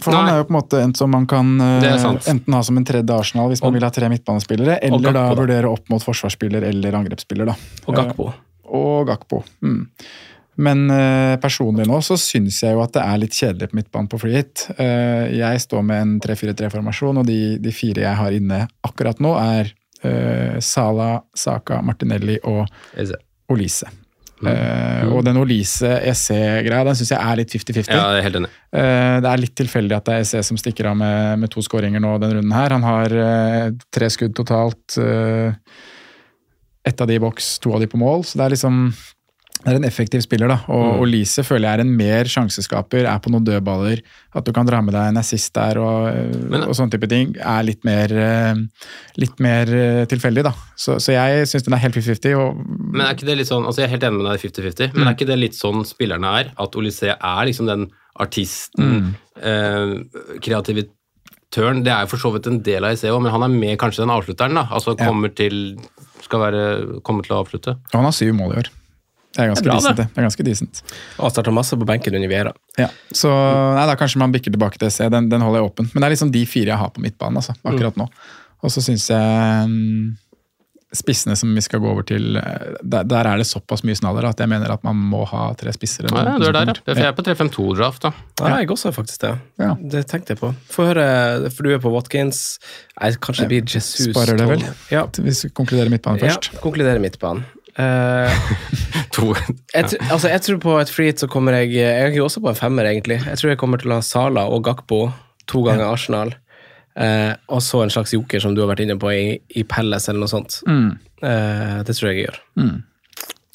For han er jo på en måte en som man kan eh,
Det
enten ha som en tredje Arsenal hvis man vil ha tre midtbanespillere, eller da
da.
vurdere opp mot forsvarsspiller eller angrepsspiller. da.
Og Gakpo.
og Gakpo. Mm. Men eh, personlig nå så syns jeg jo at det er litt kjedelig på midtbanen på free hit. Eh, jeg står med en 3-4-3-formasjon, og de, de fire jeg har inne akkurat nå, er uh, Sala, Saka, Martinelli og Olise. Mm. Eh, og den Olise-EC-greia den syns jeg er litt 50-50.
Ja, helt enig.
Eh, Det er litt tilfeldig at det er EC som stikker av med, med to skåringer nå denne runden her. Han har uh, tre skudd totalt. Uh, Ett av de i boks, to av de på mål. Så det er liksom det er en effektiv spiller, da. Og, og Lise føler jeg er en mer sjanseskaper, er på noen dødballer. At du kan dra med deg en assist der og,
Men-
og sånne type ting, er litt mer, eh, litt mer eh, tilfeldig, da. Så, så jeg syns den er helt 50-50. og
Men er ikke det litt sånn, altså jeg er helt enig med deg i 50-50, men er ikke det litt sånn spillerne er? At Olysée er liksom den artisten, eh, kreativitøren. Det er jo for så vidt en del av ICO, men han er med kanskje den avslutteren, da. Altså
Ja.
til skal være, kommer til å avslutte.
Og han har syv mål i år. Det er ganske
Det er bra,
decent,
det.
det. er ganske decent.
Og starta masse på benken under Viera.
Ja, så nei, da kanskje man bikker tilbake til EC. Den, den holder jeg åpen. Men det er liksom de fire jeg har på midtbanen altså, akkurat nå. Og så syns jeg mm, spissene som vi skal gå over til, eh, der, der er det såpass mye snadder at jeg mener at man må ha tre spisser.
Ja, ja, du er der, ja. Jeg er på 3-5-2-draft, da.
Ja, jeg også faktisk det.
Ja.
Det tenkte jeg på. Få høre, for du er på Watkins. Nei, kanskje det blir Jesus.
Sparer det vel?
Ja,
Hvis vi konkluderer midtbanen først.
Ja, konkluderer midtbanen. Eh,
To.
jeg, altså, jeg tror på et freehit så kommer jeg Jeg er også på en femmer, egentlig. Jeg tror jeg kommer til å ha Sala og Gakpo to ganger Arsenal. Uh, og så en slags joker, som du har vært inne på, i, i Pelles eller noe sånt. Eh, det tror jeg jeg gjør.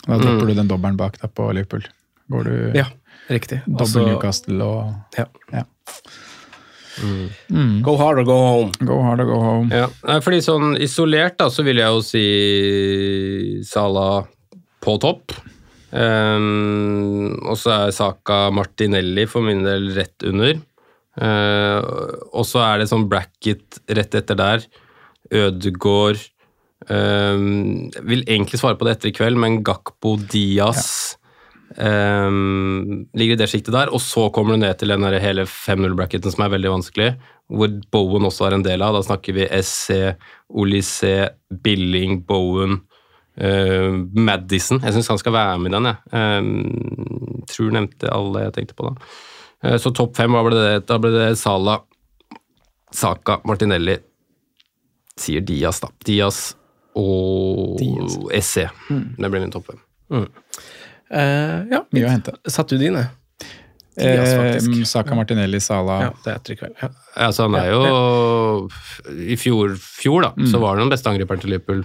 Da dropper du den dobbelen bak deg på Liverpool. Går du
Mm. Ja, riktig.
dobbel Newcastle og
ja.
ja.
Go hard or go home.
Go hard or go home.
Ja, fordi sånn isolert da, så vil jeg jo si Salah på topp. Um, og så er Saka Martinelli for min del rett under. Uh, og så er det sånn bracket rett etter der. Ødegård um, Vil egentlig svare på det etter i kveld, men Gakpo Diaz ehm, ligger i det sjiktet der. Og så kommer du ned til den hele 5-0-bracketen som er veldig vanskelig, hvor Bowen også er en del av. Da snakker vi SC, Olysée, Billing, Bowen, uh, Madison. Jeg syns han skal være med i den, jeg. Um, tror nevnte alle jeg tenkte på da. Uh, så topp fem, hva ble det? Da ble det Sala, Saka, Martinelli, sier Diaz, da. Diaz og
Diaz.
SC. Det blir min topp fem.
Eh, ja,
Mye å hente.
Satt du dine? Yes.
Eh, Saka Martinelli, Sala
Ja, det er kveld. Ja.
Altså, han er jo I fjor, fjor da, så var han den beste angriperen til Liverpool.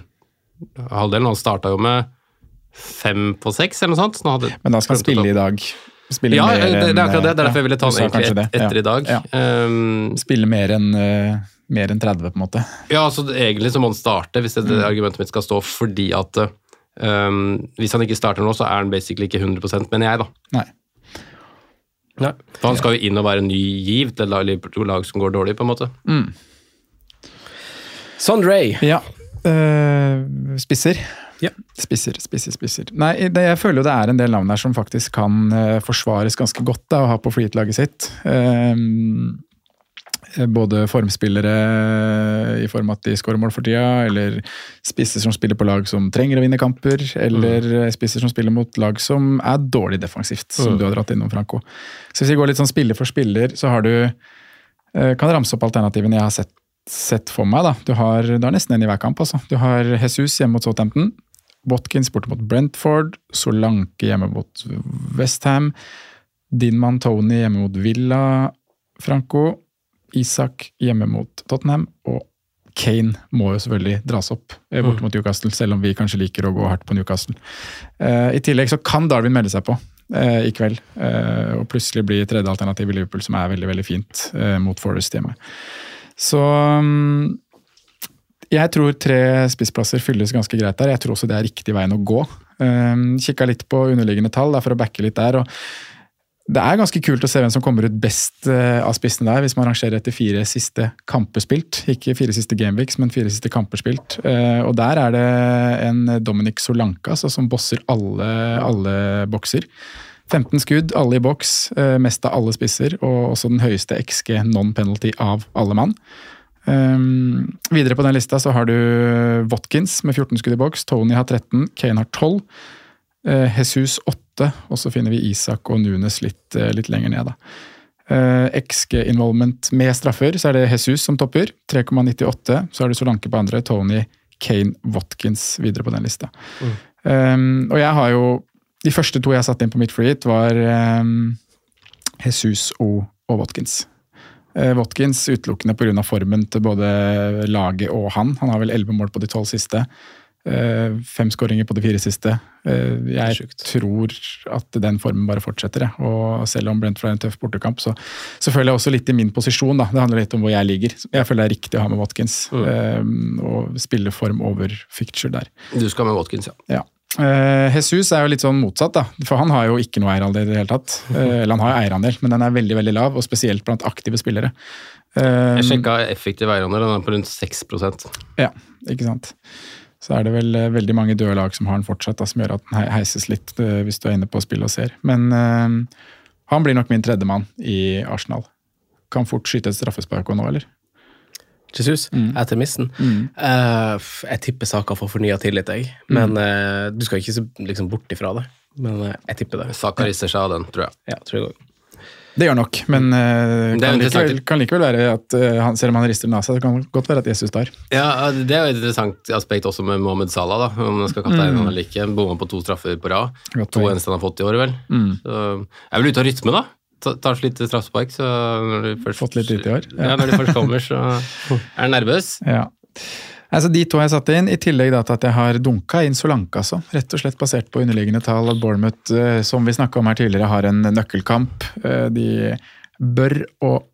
Halvdelen han starta jo med fem på seks, eller noe sånt. så han hadde-
Men da skal han spille i dag. Spille
Ja,
mer
det, det er akkurat det. Det er derfor jeg ville ta egentlig et,
ja.
etter i dag.
Ja.
Um,
Spille mer enn uh, mer enn 30, på en måte.
ja, så egentlig så må han starte, hvis det,
Mm.
argumentet mitt skal stå, fordi at um, hvis han ikke starter nå, så er han basically ikke 100 mener jeg, da.
Nei.
Nei.
For han skal jo inn og være en ny giv til et lag- som går dårlig, på en måte.
Sondre.
Ja. Uh, spisser.
Ja.
Spisser, spisser, spisser. Nei, det, jeg føler jo det er en del navn der som faktisk kan uh, forsvares ganske godt da, å ha på freehit-laget sitt. Eh, både formspillere i form av at de skårer mål for tida, eller spisser som spiller på lag som trenger å vinne kamper, eller eh, spisser som spiller mot lag som er dårlig defensivt, som
Mm.
du har dratt innom, Franco. Så hvis vi går litt sånn spiller for spiller, så har du eh, Kan ramse opp alternativene jeg har sett, sett for meg. da. Du har, du har nesten en i hver kamp. altså. Du har Jesus hjemme mot Southampton. Watkins borte mot Brentford. Solanke hjemme mot Westham. Din mann Tony hjemme mot Villa. Franco. Isak hjemme mot Tottenham. Og Kane må jo selvfølgelig dras opp bort borte mot Newcastle, selv om vi kanskje liker å gå hardt på Newcastle. Eh, I tillegg så kan Darwin melde seg på eh, i kveld, eh, og plutselig bli tredje alternativ i Liverpool, som er veldig veldig fint eh, mot Forest hjemme. Så mm, jeg tror tre spissplasser fylles ganske greit der. Jeg tror også det er riktig veien å gå. Kikka litt på underliggende tall for å backe litt der. og Det er ganske kult å se hvem som kommer ut best eh, av spissen der, hvis man rangerer etter fire siste kamper spilt. Ikke fire siste gameweeks, men fire siste kamper spilt. Eh, og der er det en Dominic Solanka altså, som bosser alle, alle bokser. 15 skudd, alle i boks, eh, mest av alle spisser, og også den høyeste XG non-penalty av alle mann. Um, videre på den lista så har du Watkins med 14 skudd i boks, Tony har 13, Kane har 12, eh, Jesus 8, og så finner vi Isak og Nunes litt, eh, litt lenger ned. da. Eh, XG involvement med straffer, så er det Jesus som topper, 3,98. Så er det Solanke på andre, Tony, Kane, Watkins videre på den lista. Um, og jeg har jo De første to jeg satte inn på mitt free var um, Jesus og, og Watkins. Eh, Watkins utelukkende pga. formen til både laget og han. Han har vel elleve mål på de tolv siste. Eh, Fem skåringer på de fire siste. Eh, Jeg tror at den formen bare fortsetter. Og selv om Brentford er en tøff bortekamp, så, så føler jeg også litt i min posisjon. da. Det handler litt om hvor jeg ligger. Jeg føler det er riktig å ha med Watkins. Mm. Og spille form over ficture der.
Du skal med Watkins, ja.
Ja. Eh, Jesus er jo litt sånn motsatt, da. For han har jo ikke noe eierandel i det hele tatt. Eh, eller han har eierandel, men den er veldig veldig lav, og spesielt blant aktive spillere. Eh,
Jeg sjekka effektiv eierandel, den er på rundt 6%
Ja, ikke sant. Så er det vel eh, veldig mange døde lag som har den fortsatt, da, som gjør at den heises litt eh, hvis du er inne på spill og ser. Men eh, han blir nok min tredjemann i Arsenal. Kan fort skyte et straffespark nå, eller?
Jesus, etter missen. Mm. Uh, jeg tipper Saka får fornya tillit, jeg. Men eh, du skal ikke se liksom, bort ifra det. Men uh, jeg tipper det.
Saka rister seg av den, tror jeg.
Ja, tror jeg også.
Det gjør nok, men
uh,
kan, likevel, kan likevel være at uh, han, selv om han rister den av seg, så kan det godt være at Jesus tar.
Ja, Det er jo et interessant aspekt også med Mohammed Salah, da, om han skal kapteine han eller ikke. Bomma på to straffer på rad.
Godt
To eneste han har fått i år, vel. Så, jeg er vel ute av rytme, da. Ta- Tar så lite straffespark, så når du først,
Fått litt ut i år, ja.
Ja. når de først kommer, så er han nervøs.
Ja. Altså De to har jeg satt inn, i tillegg da til at jeg har dunka inn Solanke. Altså. Rett og slett basert på underliggende tall at Bournemouth, eh, som vi snakka om her tidligere, har en nøkkelkamp. Eh, De bør og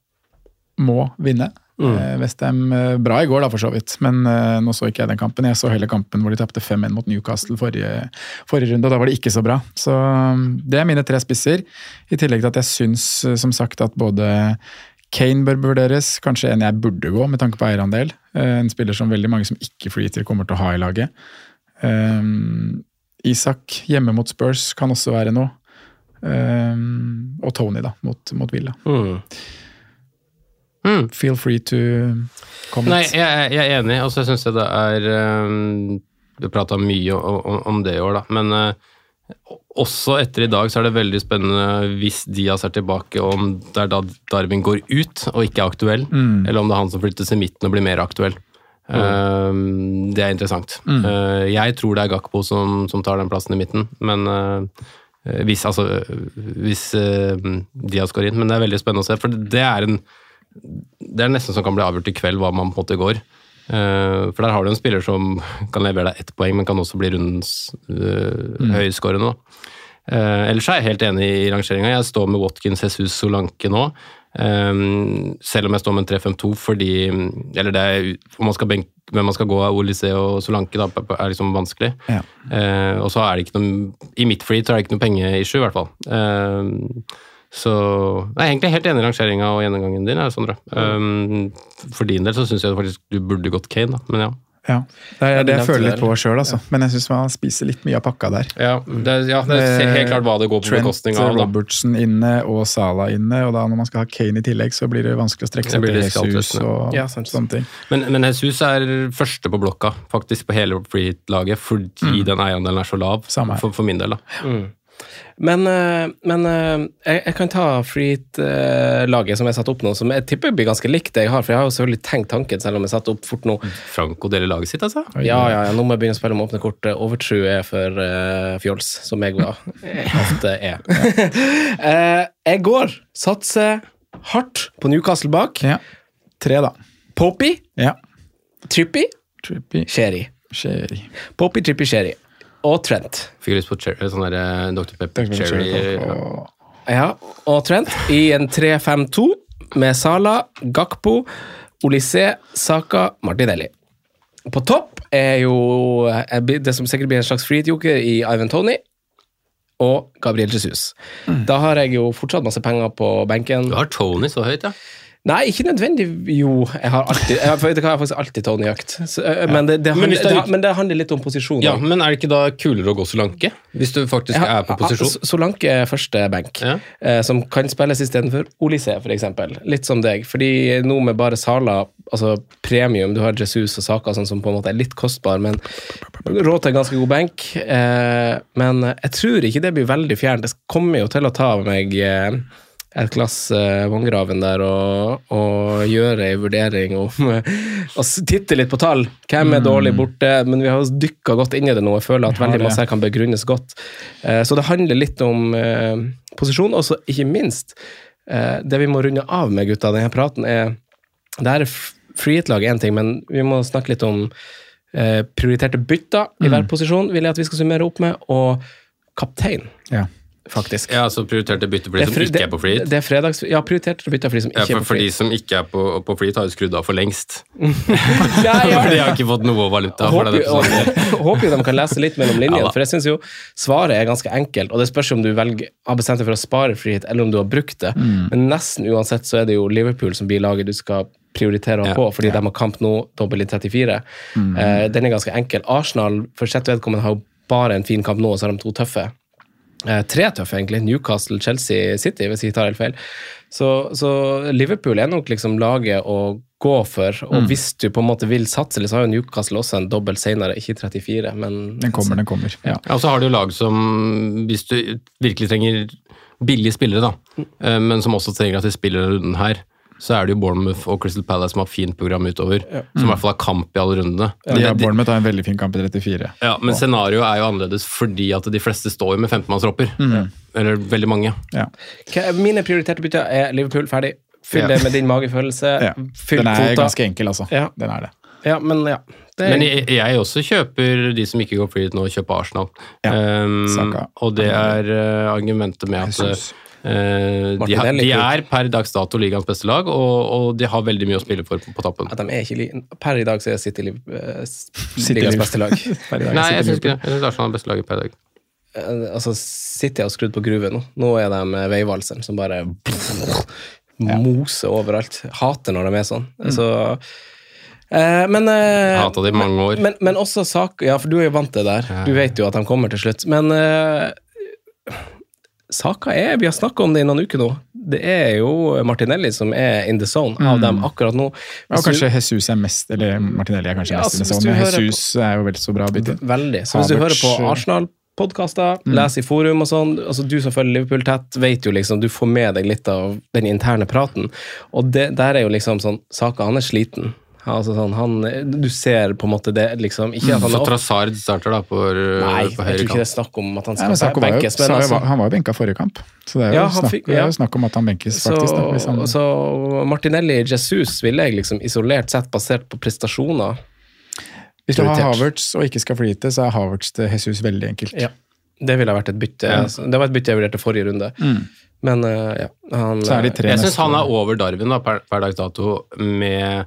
må vinne. Mm. Westham bra i går, da, for så vidt, men uh, nå så ikke jeg den kampen. Jeg så hele kampen hvor de tapte 5-1 mot Newcastle forrige, forrige runde, og da var det ikke så bra. Så um, det er mine tre spisser. I tillegg til at jeg syns eh, som sagt at både Kane bør vurderes, kanskje en jeg burde gå med tanke på eierandel. Eh, En spiller som veldig mange som ikke freeter kommer til å ha i laget. Um, Isak hjemme mot Spurs kan også være noe. Um, og Tony da, mot, mot Villa.
Mm. Mm.
Feel free to comment.
Nei, jeg, jeg er enig, og så syns jeg det er um, Du prata mye om, om, om det i år, da, men uh, også etter i dag så er det veldig spennende hvis Diaz er tilbake, om det er da Darwin går ut og ikke er aktuell, eller om det er han som flyttes i midten og blir mer aktuell. Um, det er interessant. Uh, jeg tror det er Gakpo som, som tar den plassen i midten, men uh, hvis, altså, hvis uh, Diaz går inn. Men det er veldig spennende å se, for det er en det er nesten som kan bli avgjort i kveld hva man på en måte går. Eh, for der har du en spiller som kan levere deg ett poeng, men kan også bli rundens uh, høyskårende. da. Eh, ellers er jeg helt enig i rangeringa. Jeg står med Watkins, Jesus, Solanke nå. Um, selv om jeg står med en 3-5-2 fordi Eller det er, om man skal benke, hvem man skal gå av Olise og Solanke, da, er liksom vanskelig.
Ja.
Uh, og så er det ikke noe I mitt free så er det ikke noe pengeissue, i hvert fall. Eh, så jeg er egentlig helt enig i rangeringa og gjennomgangen din, Sondre. Um, for din del så syns jeg faktisk du burde gått Kane, da. Men ja.
Ja, det er det jeg føler
det,
litt på sjøl, altså. Men jeg syns man spiser litt mye av pakka der.
Ja, det, ja, det ser helt klart hva det går på
Trent,
bekostning av. Da.
Robertsen inne og Sala inne, og da når man skal ha Kane i tillegg, så blir det vanskelig å strekke seg til Jesus og
Ja,
sånne ting.
Men, men Jesus er første på blokka, faktisk på hele Freet-laget, fordi den eierandelen er så lav.
Samme.
For, for min del, da.
Men, eh, men eh, jeg, jeg kan ta Freet-laget som jeg satte opp nå, som jeg tipper blir ganske likt det jeg har, for jeg har jo selvfølgelig tenkt tanken, selv om jeg satte opp fort nå.
Franco deler laget sitt, altså.
Ja, ja, ja, nå må jeg begynne å spille med åpne kort. Overtru er for uh, fjols, som jeg var, eh, ofte er. Eh, jeg går, satser hardt på Newcastle bak.
Ja. Tre, da.
Poppy,
Ja.
Trippy,
Trippy,
Sherry.
Sherry.
Poppy, Trippy, Sherry. Og Trent.
Fikk lyst på cherry, sånn der eh, Dr. Pepper cherry.
Cherry
ja.
og-
Ja, og Trent i en 3-5-2 med Sala, Gakpo, Olysée, Saka, Martinelli. På topp er jo det som sikkert blir en slags freejoker i Ivan Tony og Gabriel Jesus. Da har jeg jo fortsatt masse penger på benken.
Du har Tony så høyt, ja.
Nei, ikke nødvendig Jo, jeg har alltid Jeg hva, jeg har faktisk alltid Tony Jakt. Så, øh, men, det, det
Men det
det, men det handler litt om posisjon.
Ja,
også.
Men er det ikke da kulere å gå Solanke? Hvis du faktisk
har-
er på posisjon?
Ah, Solanke er første benk,
Ja.
eh, som kan spilles istedenfor Olysée, f.eks. Litt som deg. Fordi nå med bare Sala, altså premium, du har Jesus og saker sånn som på en måte er litt kostbar, men råd til en ganske god benk. Eh, men jeg tror ikke det blir veldig fjernt. Det kommer jo til å ta meg eh, et glass eh, vanngraven der og, og gjøre ei vurdering om og titte litt på tall. Hvem er dårlig borte? Men vi har dykka godt inn i det nå. Jeg føler at veldig masse her kan begrunnes godt. Eh, så det handler litt om eh, posisjon, og så ikke minst eh, Det vi må runde av med, gutta, denne praten, er Det her er frihetlag én ting, men vi må snakke litt om eh, prioriterte bytter i hver posisjon, vil jeg at vi skal summere opp med, og kaptein,
Ja.
Faktisk.
Ja, så prioriterte bytte for som ikke er på freehit?
Det, er fredags... Ja, prioriterte bytter for de som
Ja,
ikke
for,
er på
for de som ikke er på, på har jo skrudd av for lengst.
Ja, ja.
For de har ikke fått noe valuta for
Håper
episoden.
håper jo de kan lese litt mellom linjene,
Ja
for jeg synes jo svaret er ganske enkelt. Og det spørs om du velger, har bestemt deg for å spare frihet, eller om du har brukt det.
Mm.
Men nesten uansett så er det jo Liverpool som blir laget du skal prioritere å
Ja,
på, fordi de har kamp nå, dobbel i 34.
Mm.
Uh, den er ganske enkel. Arsenal for sitt vedkommende har jo bare en fin kamp nå, og så har de to tøffe. Eh, tre tøffe, egentlig. Newcastle, Chelsea, City, hvis jeg ikke tar helt feil. Så, så Liverpool er nok liksom laget å gå for, og
Mm.
hvis du på en måte vil satse, så har jo Newcastle også en dobbelt senere, ikke 34, men
Den kommer, den kommer. Ja.
Ja, og så har du lag som, hvis du virkelig trenger billige spillere, da, eh, men som også trenger at de spiller denne runden her, så er det jo Bournemouth og Crystal Palace som har fint program utover. Som i hvert fall har kamp i alle rundene.
Ja,
De-
Bournemouth har en veldig fin kamp i 34.
ja, men scenarioet er jo annerledes fordi at de fleste står jo med 15-mannstropper. Eller veldig mange.
Ja.
Mine prioriterte bytter er Liverpool, ferdig. Fyll
Ja.
det med din magefølelse.
Ja.
Fyll
Den er ganske enkel, altså.
Ja.
Den er det.
Ja, men ja. Det er,
Men jeg, jeg også kjøper de som ikke går free nå, kjøper Arsenal.
Ja,
Um, og det er uh, argumentet med at de, har, de er per dags dato ligaens beste lag, og, og de har veldig mye å spille for på, på toppen.
at de er ikke Per i dag så er City uh, eh,
Liv.
beste lag.
I
Nei, jeg syns ikke det. Jeg syns Arsenal er beste laget per dag.
Eh, altså, City har skrudd på gruven nå. Nå er de med veivalseren som bare moser overalt. Hater når de er sånn. Så eh, Men eh,
hata det i mange år.
Men, men også sak Ja, for du er jo vant til det der. Du vet jo at de kommer til slutt. Men uh, saka er Vi har snakka om det i noen uker nå. Det er jo Martinelli som er in the zone av dem akkurat nå.
Ja, og kanskje Jesus er mest Eller Martinelli er kanskje
Ja,
mest in
altså,
zone.
hvis du
Jesus er jo veldig så bra bytte.
Veldig. Så hvis du hører på
eh,
Arsenal-podkaster, leser i forum og sånn, altså du som følger Liverpool tett, vet jo liksom, du får med deg litt av den interne praten. Og det, der er jo liksom sånn Saka, han er sliten. Altså sånn, han, du ser på en måte det liksom Ikke at han
Så. Trassard starter da på,
Nei,
på
jeg tror ikke det er snakk om at han
Nei,
skal
men jo,
benkes. Men altså,
han var jo benka forrige kamp, så det er jo
Ja,
snakk,
fikk-
det er
ja.
jo snakk om at han benkes,
så,
faktisk. Da, hvis han,
så Martinelli Jesus ville jeg liksom isolert sett, basert på prestasjoner
hvis du har. Havertz og ikke skal flyte, så er Havertz til Jesus veldig enkelt.
Ja. Det ville vært et bytte. Altså, Det var et bytte jeg vurderte forrige runde. Men eh, ja, han
Så er de tre
Jeg syns han er over Darwin da, per, per dags dato, med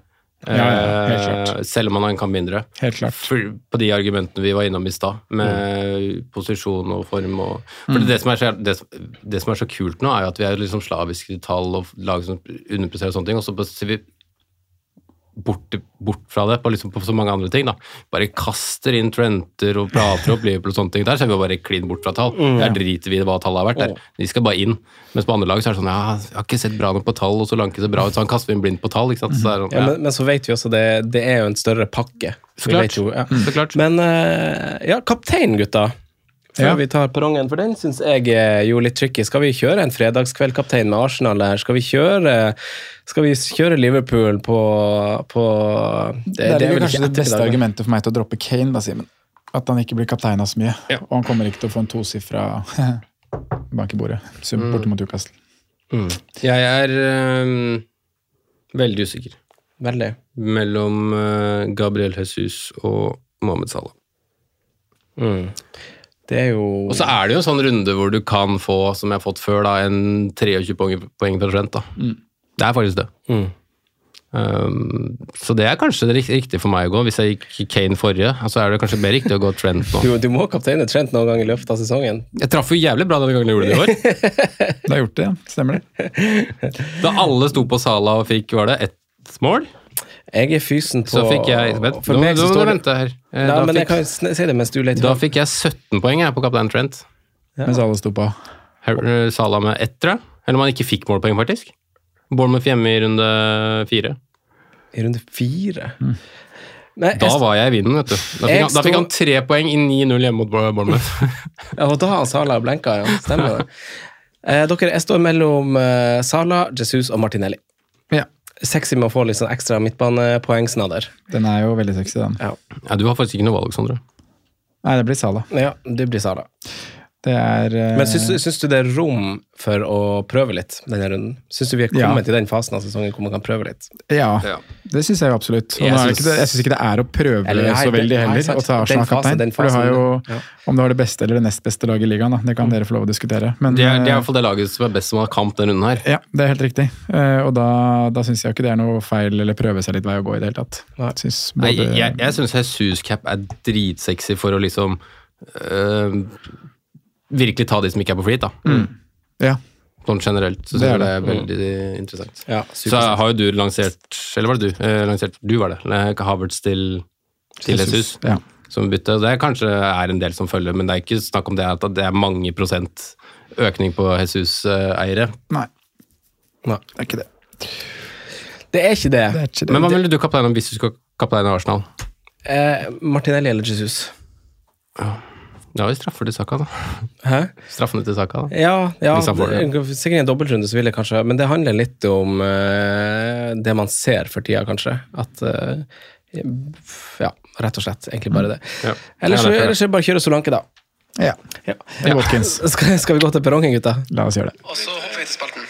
Ja, ja, helt
eh,
klart.
Selv om en kamp mindre.
Helt klart.
For, på de argumentene vi var innom i stad, med posisjon og form og For det, som er så, det, det som er så kult nå, er jo at vi er liksom slaviske til tall og lag som underpresterer og sånne ting, og så bort, bort fra det på, liksom, på så mange andre ting. da. Bare kaster inn Trenter og prater opp Liverpool og sånne ting. Der så er vi bare klin bort fra tall. Der driter vi i hva tallet har vært. der. De skal bare inn. Mens på andre lag så er det sånn ja, jeg har ikke sett bra nok på tall, og så Solanke det bra ut, så han kaster vi inn blind på tall. ikke sant? Så sånn,
Ja,
ja.
men, men så vet vi også det, det er jo en større pakke.
Så klart.
Jo, ja.
Så klart.
Men eh, ja, kaptein, gutta. Før
Ja.
vi tar perrongen, for den syns jeg er jo litt tricky. Skal vi kjøre en fredagskveldkaptein med Arsenal her? Skal vi kjøre, skal vi kjøre Liverpool på, på
Det, er
vel
vel kanskje det beste argumentet for meg til å droppe Kane, da, Simen. At han ikke blir kaptein av så mye.
Ja.
Og han kommer ikke til å få en tosifra bank i bordet. Sum
Mm.
borte mot Newcastle.
Jeg er øhm, veldig usikker
Veldig.
mellom øh, Gabriel Jesus og Mohammed Salah.
Mm. Det er jo
Og så er det jo en sånn runde hvor du kan få, som jeg har fått før, da, en 23 poeng, fra Trent. da. Det er faktisk det.
Mm.
Um, så det er kanskje det riktige for meg å gå. Hvis jeg gikk Kane forrige, så er det kanskje mer riktig å gå Trent nå.
du, du må kapteine Trent noen gang i løpet av sesongen.
Jeg traff jo jævlig bra denne gangen jeg gjorde det i år.
Da har gjort det, ja. Stemmer det.
Da alle sto på Sala og fikk, var det, ett mål,
Jeg er fysen på
så fikk jeg Vent,
For
nå,
meg
nå
så
må du
står det
vente her. Eh,
Nei,
Da
men jeg
fikk,
kan si det mens du leter
da fikk jeg 17 poeng jeg, på kaptein Trent.
Mens alle sto på.
Her- eh, Salah med ett, tror jeg. Eller om han ikke fikk målpoeng, faktisk. Bournemouth hjemme i runde fire.
I runde fire. Nei,
Da var jeg i vinden, vet du. Da fikk, han, da fikk han tre poeng i 9-0 hjemme mot Bournemouth.
Ja, og da har Sala blenka, ja. Stemmer det. Eh, dere, jeg står mellom eh, Sala, Jesus og Martinelli.
Ja.
Sexy med å få litt sånn ekstra midtbanepoengsnadder.
Den er jo veldig sexy, den.
Ja.
Ja, du har faktisk ikke noe valg, Sondre.
Nei, det blir Sala.
ja, det blir Sala.
Det er uh...
Men syns, du- syns du det er rom for å prøve litt denne runden? Syns du vi er
Ja.
kommet til den fasen av sesongen hvor man kan prøve litt?
Ja,
Ja.
det syns jeg jo absolutt. Og
Jeg syns-
ikke det, ikke det er å prøve
Eller, nei,
så veldig
det- nei,
heller,
sant.
å ta
Den fasen,
Arsenal-kaptein. For du har jo
ja.
Om du har det beste eller det nest beste laget i ligaen, da. det kan dere få lov å diskutere. Men
Det er, det er i
eh,
det laget som er best som har kamp denne runden her.
Ja, det er helt riktig. Eh, og da, da syns jeg ikke det er noe feil eller prøve seg litt vei å gå i det hele tatt.
Synes
Synes
Nei,
både,
jeg jeg syns Jesus Cap er dritsexy for å liksom øh, virkelig ta de som ikke er på flyt, da.
Ja,
Sånn generelt. Så
Det er
jeg det er veldig interessant.
Ja,
Så har jo du lansert Eller var det du? Eh, lansert, du var det. eh, Havertz til, til Jesus.
Ja.
som bytte. Det er kanskje er en del som følger, men det er ikke snakk om det at det er mange prosent økning på Jesus-eiere.
Nei,
Nei.
det er ikke det.
Det er ikke det.
Det er ikke det.
Men hva ville du kapteine hvis du skulle kapteine Arsenal?
Eh, Martinelli eller Jesus?
Har vi straffer til Saka, da.
Hæ?
Straffene til Saka, da.
Ja, ja sikkert en dobbeltrunde, så vil jeg kanskje Men det handler litt om uh, det man ser for tida, kanskje. At uh, Ja, rett og slett. Egentlig bare det.
Ja.
Ellers,
Ja, det er
ellers er det bare å kjøre Solanke, da.
Ja.
Ja. Skal, skal vi gå til perrongen, gutta?
La oss gjøre det.
Og så hopper vi til spalten.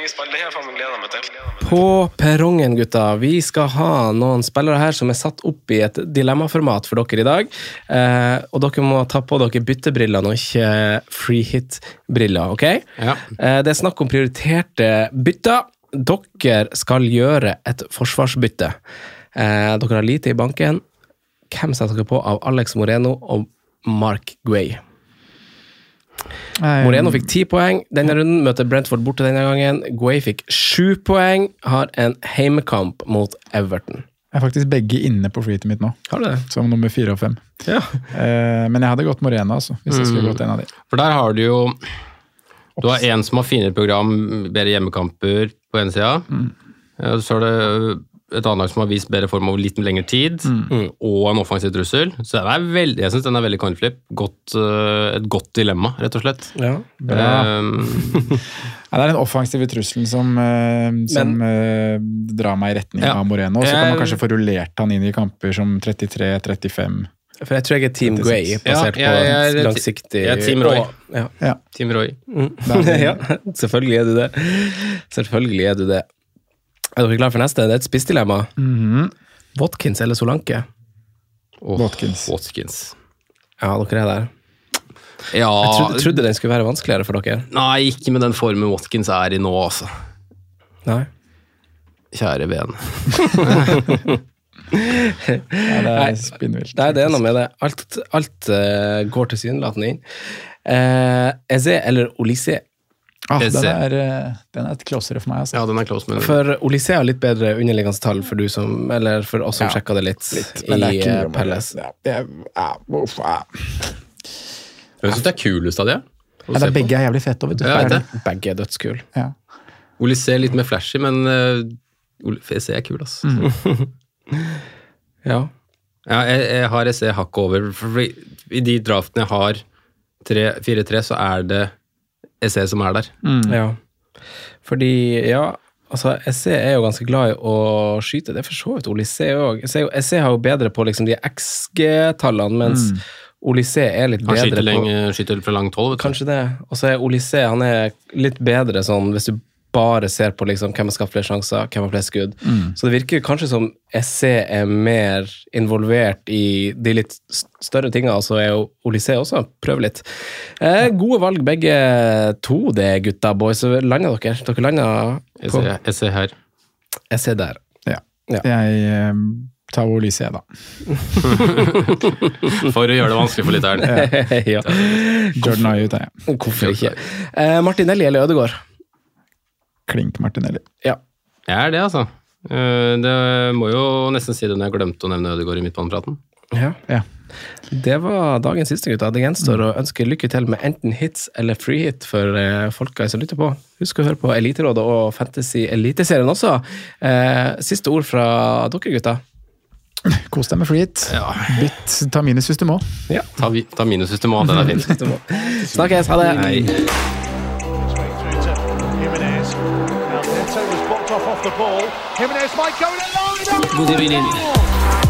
Kjør den nye spalten. Det har jeg faen gleda meg til.
På perrongen, gutta. Vi skal ha noen spillere her som er satt opp i et dilemmaformat for dere i dag. Eh, og dere må ta på dere byttebrillene og ikke free hit-briller, ok?
Ja.
Eh, det er snakk om prioriterte bytter. Dere skal gjøre et forsvarsbytte. Eh, dere har lite i banken. Hvem setter dere på av Alex Moreno og Mark Guay? Moreno fikk ti poeng denne runden, møter Brentford borte denne gangen. Guay fikk sju poeng, har en heimekamp mot Everton.
Jeg er faktisk begge inne på freetet mitt nå,
Har du det?
som nummer fire og fem.
Ja.
Eh, men jeg hadde gått Moreno, altså, hvis jeg skulle gått en av de.
For der har du jo Du har en som har finere program, bedre hjemmekamper på ene sida. Mm. Så har du et annet lag som har vist bedre form over litt lengre tid, og en offensiv trussel. Så er veldig, jeg syns den er veldig coinflip. Godt, øh, et godt dilemma, rett og slett.
ja.
Bra.
Um,
Ja, det er den offensive trusselen som, eh, som eh, drar meg i retning
Ja.
av Moreno. Så kan man kanskje få rullert han inn i kamper som 33-35.
For jeg tror jeg er Team Grey, basert
Ja, jeg jeg,
på langsiktig
jeg er Team Roy.
Ja.
Ja.
Team Roy.
ja, selvfølgelig er du det. Selvfølgelig er du det. Er dere klare for neste? Det er et spissdilemma.
Mhm.
Watkins eller Solanke?
Oh,
Watkins.
Watkins.
Ja, dere er der.
Ja
Jeg trodde, trodde den skulle være vanskeligere for dere.
Nei, ikke med den formen Watkins er i nå, altså.
Nei.
Kjære vene.
Ja, det er spinnvilt.
Nei, det er noe med det. Alt, alt uh, går tilsynelatende inn. Uh, Eze eller Olysée?
Ah, den, er, eh, den er et closere for meg, altså.
Ja, den er close, men
For Olysée har litt bedre underliggende tall for som, for oss som
Ja.
sjekka det litt,
litt
i
det
eh,
noe
Palace.
det. Det er- ja, uff, ja.
jeg syns det er kulest av de.
Ja, det er begge er jævlig fete. Vet du.
Ja, det.
Begge er dødskule.
Ja.
Olysée litt mer flashy, men uh, EC er kul, ass.
Ja.
Ja, jeg, jeg har SE hakket over. For I de draftene jeg har 4-3, så er det EC som er der.
ja. Fordi, ja Altså, SE er jo ganske glad i å skyte. Det er for så vidt Olysée òg. SE har jo bedre på liksom de XG-tallene, mens Olysée er litt
Han
bedre
skyter,
på
lenge, skyter fra langt hold. vet du.
Kanskje det. Og så er Olysée han er litt bedre sånn hvis du bare ser på liksom hvem har skapt flere sjanser, hvem har flest skudd. Så det virker kanskje som SC er mer involvert i de litt større tinga, og så er jo Olysée også. Prøv litt. Eh, gode valg begge to, det, gutta boys. Landa dere? Dere landa på
SC her.
SC der.
Ja.
Ja.
Jeg eh, tar Olysée, da.
For å gjøre det vanskelig for lytteren.
ja.
Jordan Ayew tar jeg.
Hvorfor ikke? Eh, Martinelli eller Ødegaard?
Klink Martinelli.
Ja.
Jeg er det, altså. Eh, Det må jo nesten si det når jeg glemte å nevne Ødegaard i midtbanepraten.
ja.
Ja.
Det var dagens siste, gutta. Det gjenstår å ønske lykke til med enten hits eller free hit for eh, folka som lytter på. Husk å høre på Eliterådet og Fantasy Eliteserien også. Eh, siste ord fra dere, gutta.
Kos deg med free hit. Bytt, ta minus hvis du må.
Ta, ta minus hvis du må, den er fin.
Snakkes, ha det!
Nei.
Now Neto was blocked off off the ball. Jimenez might go in a line.
Moderne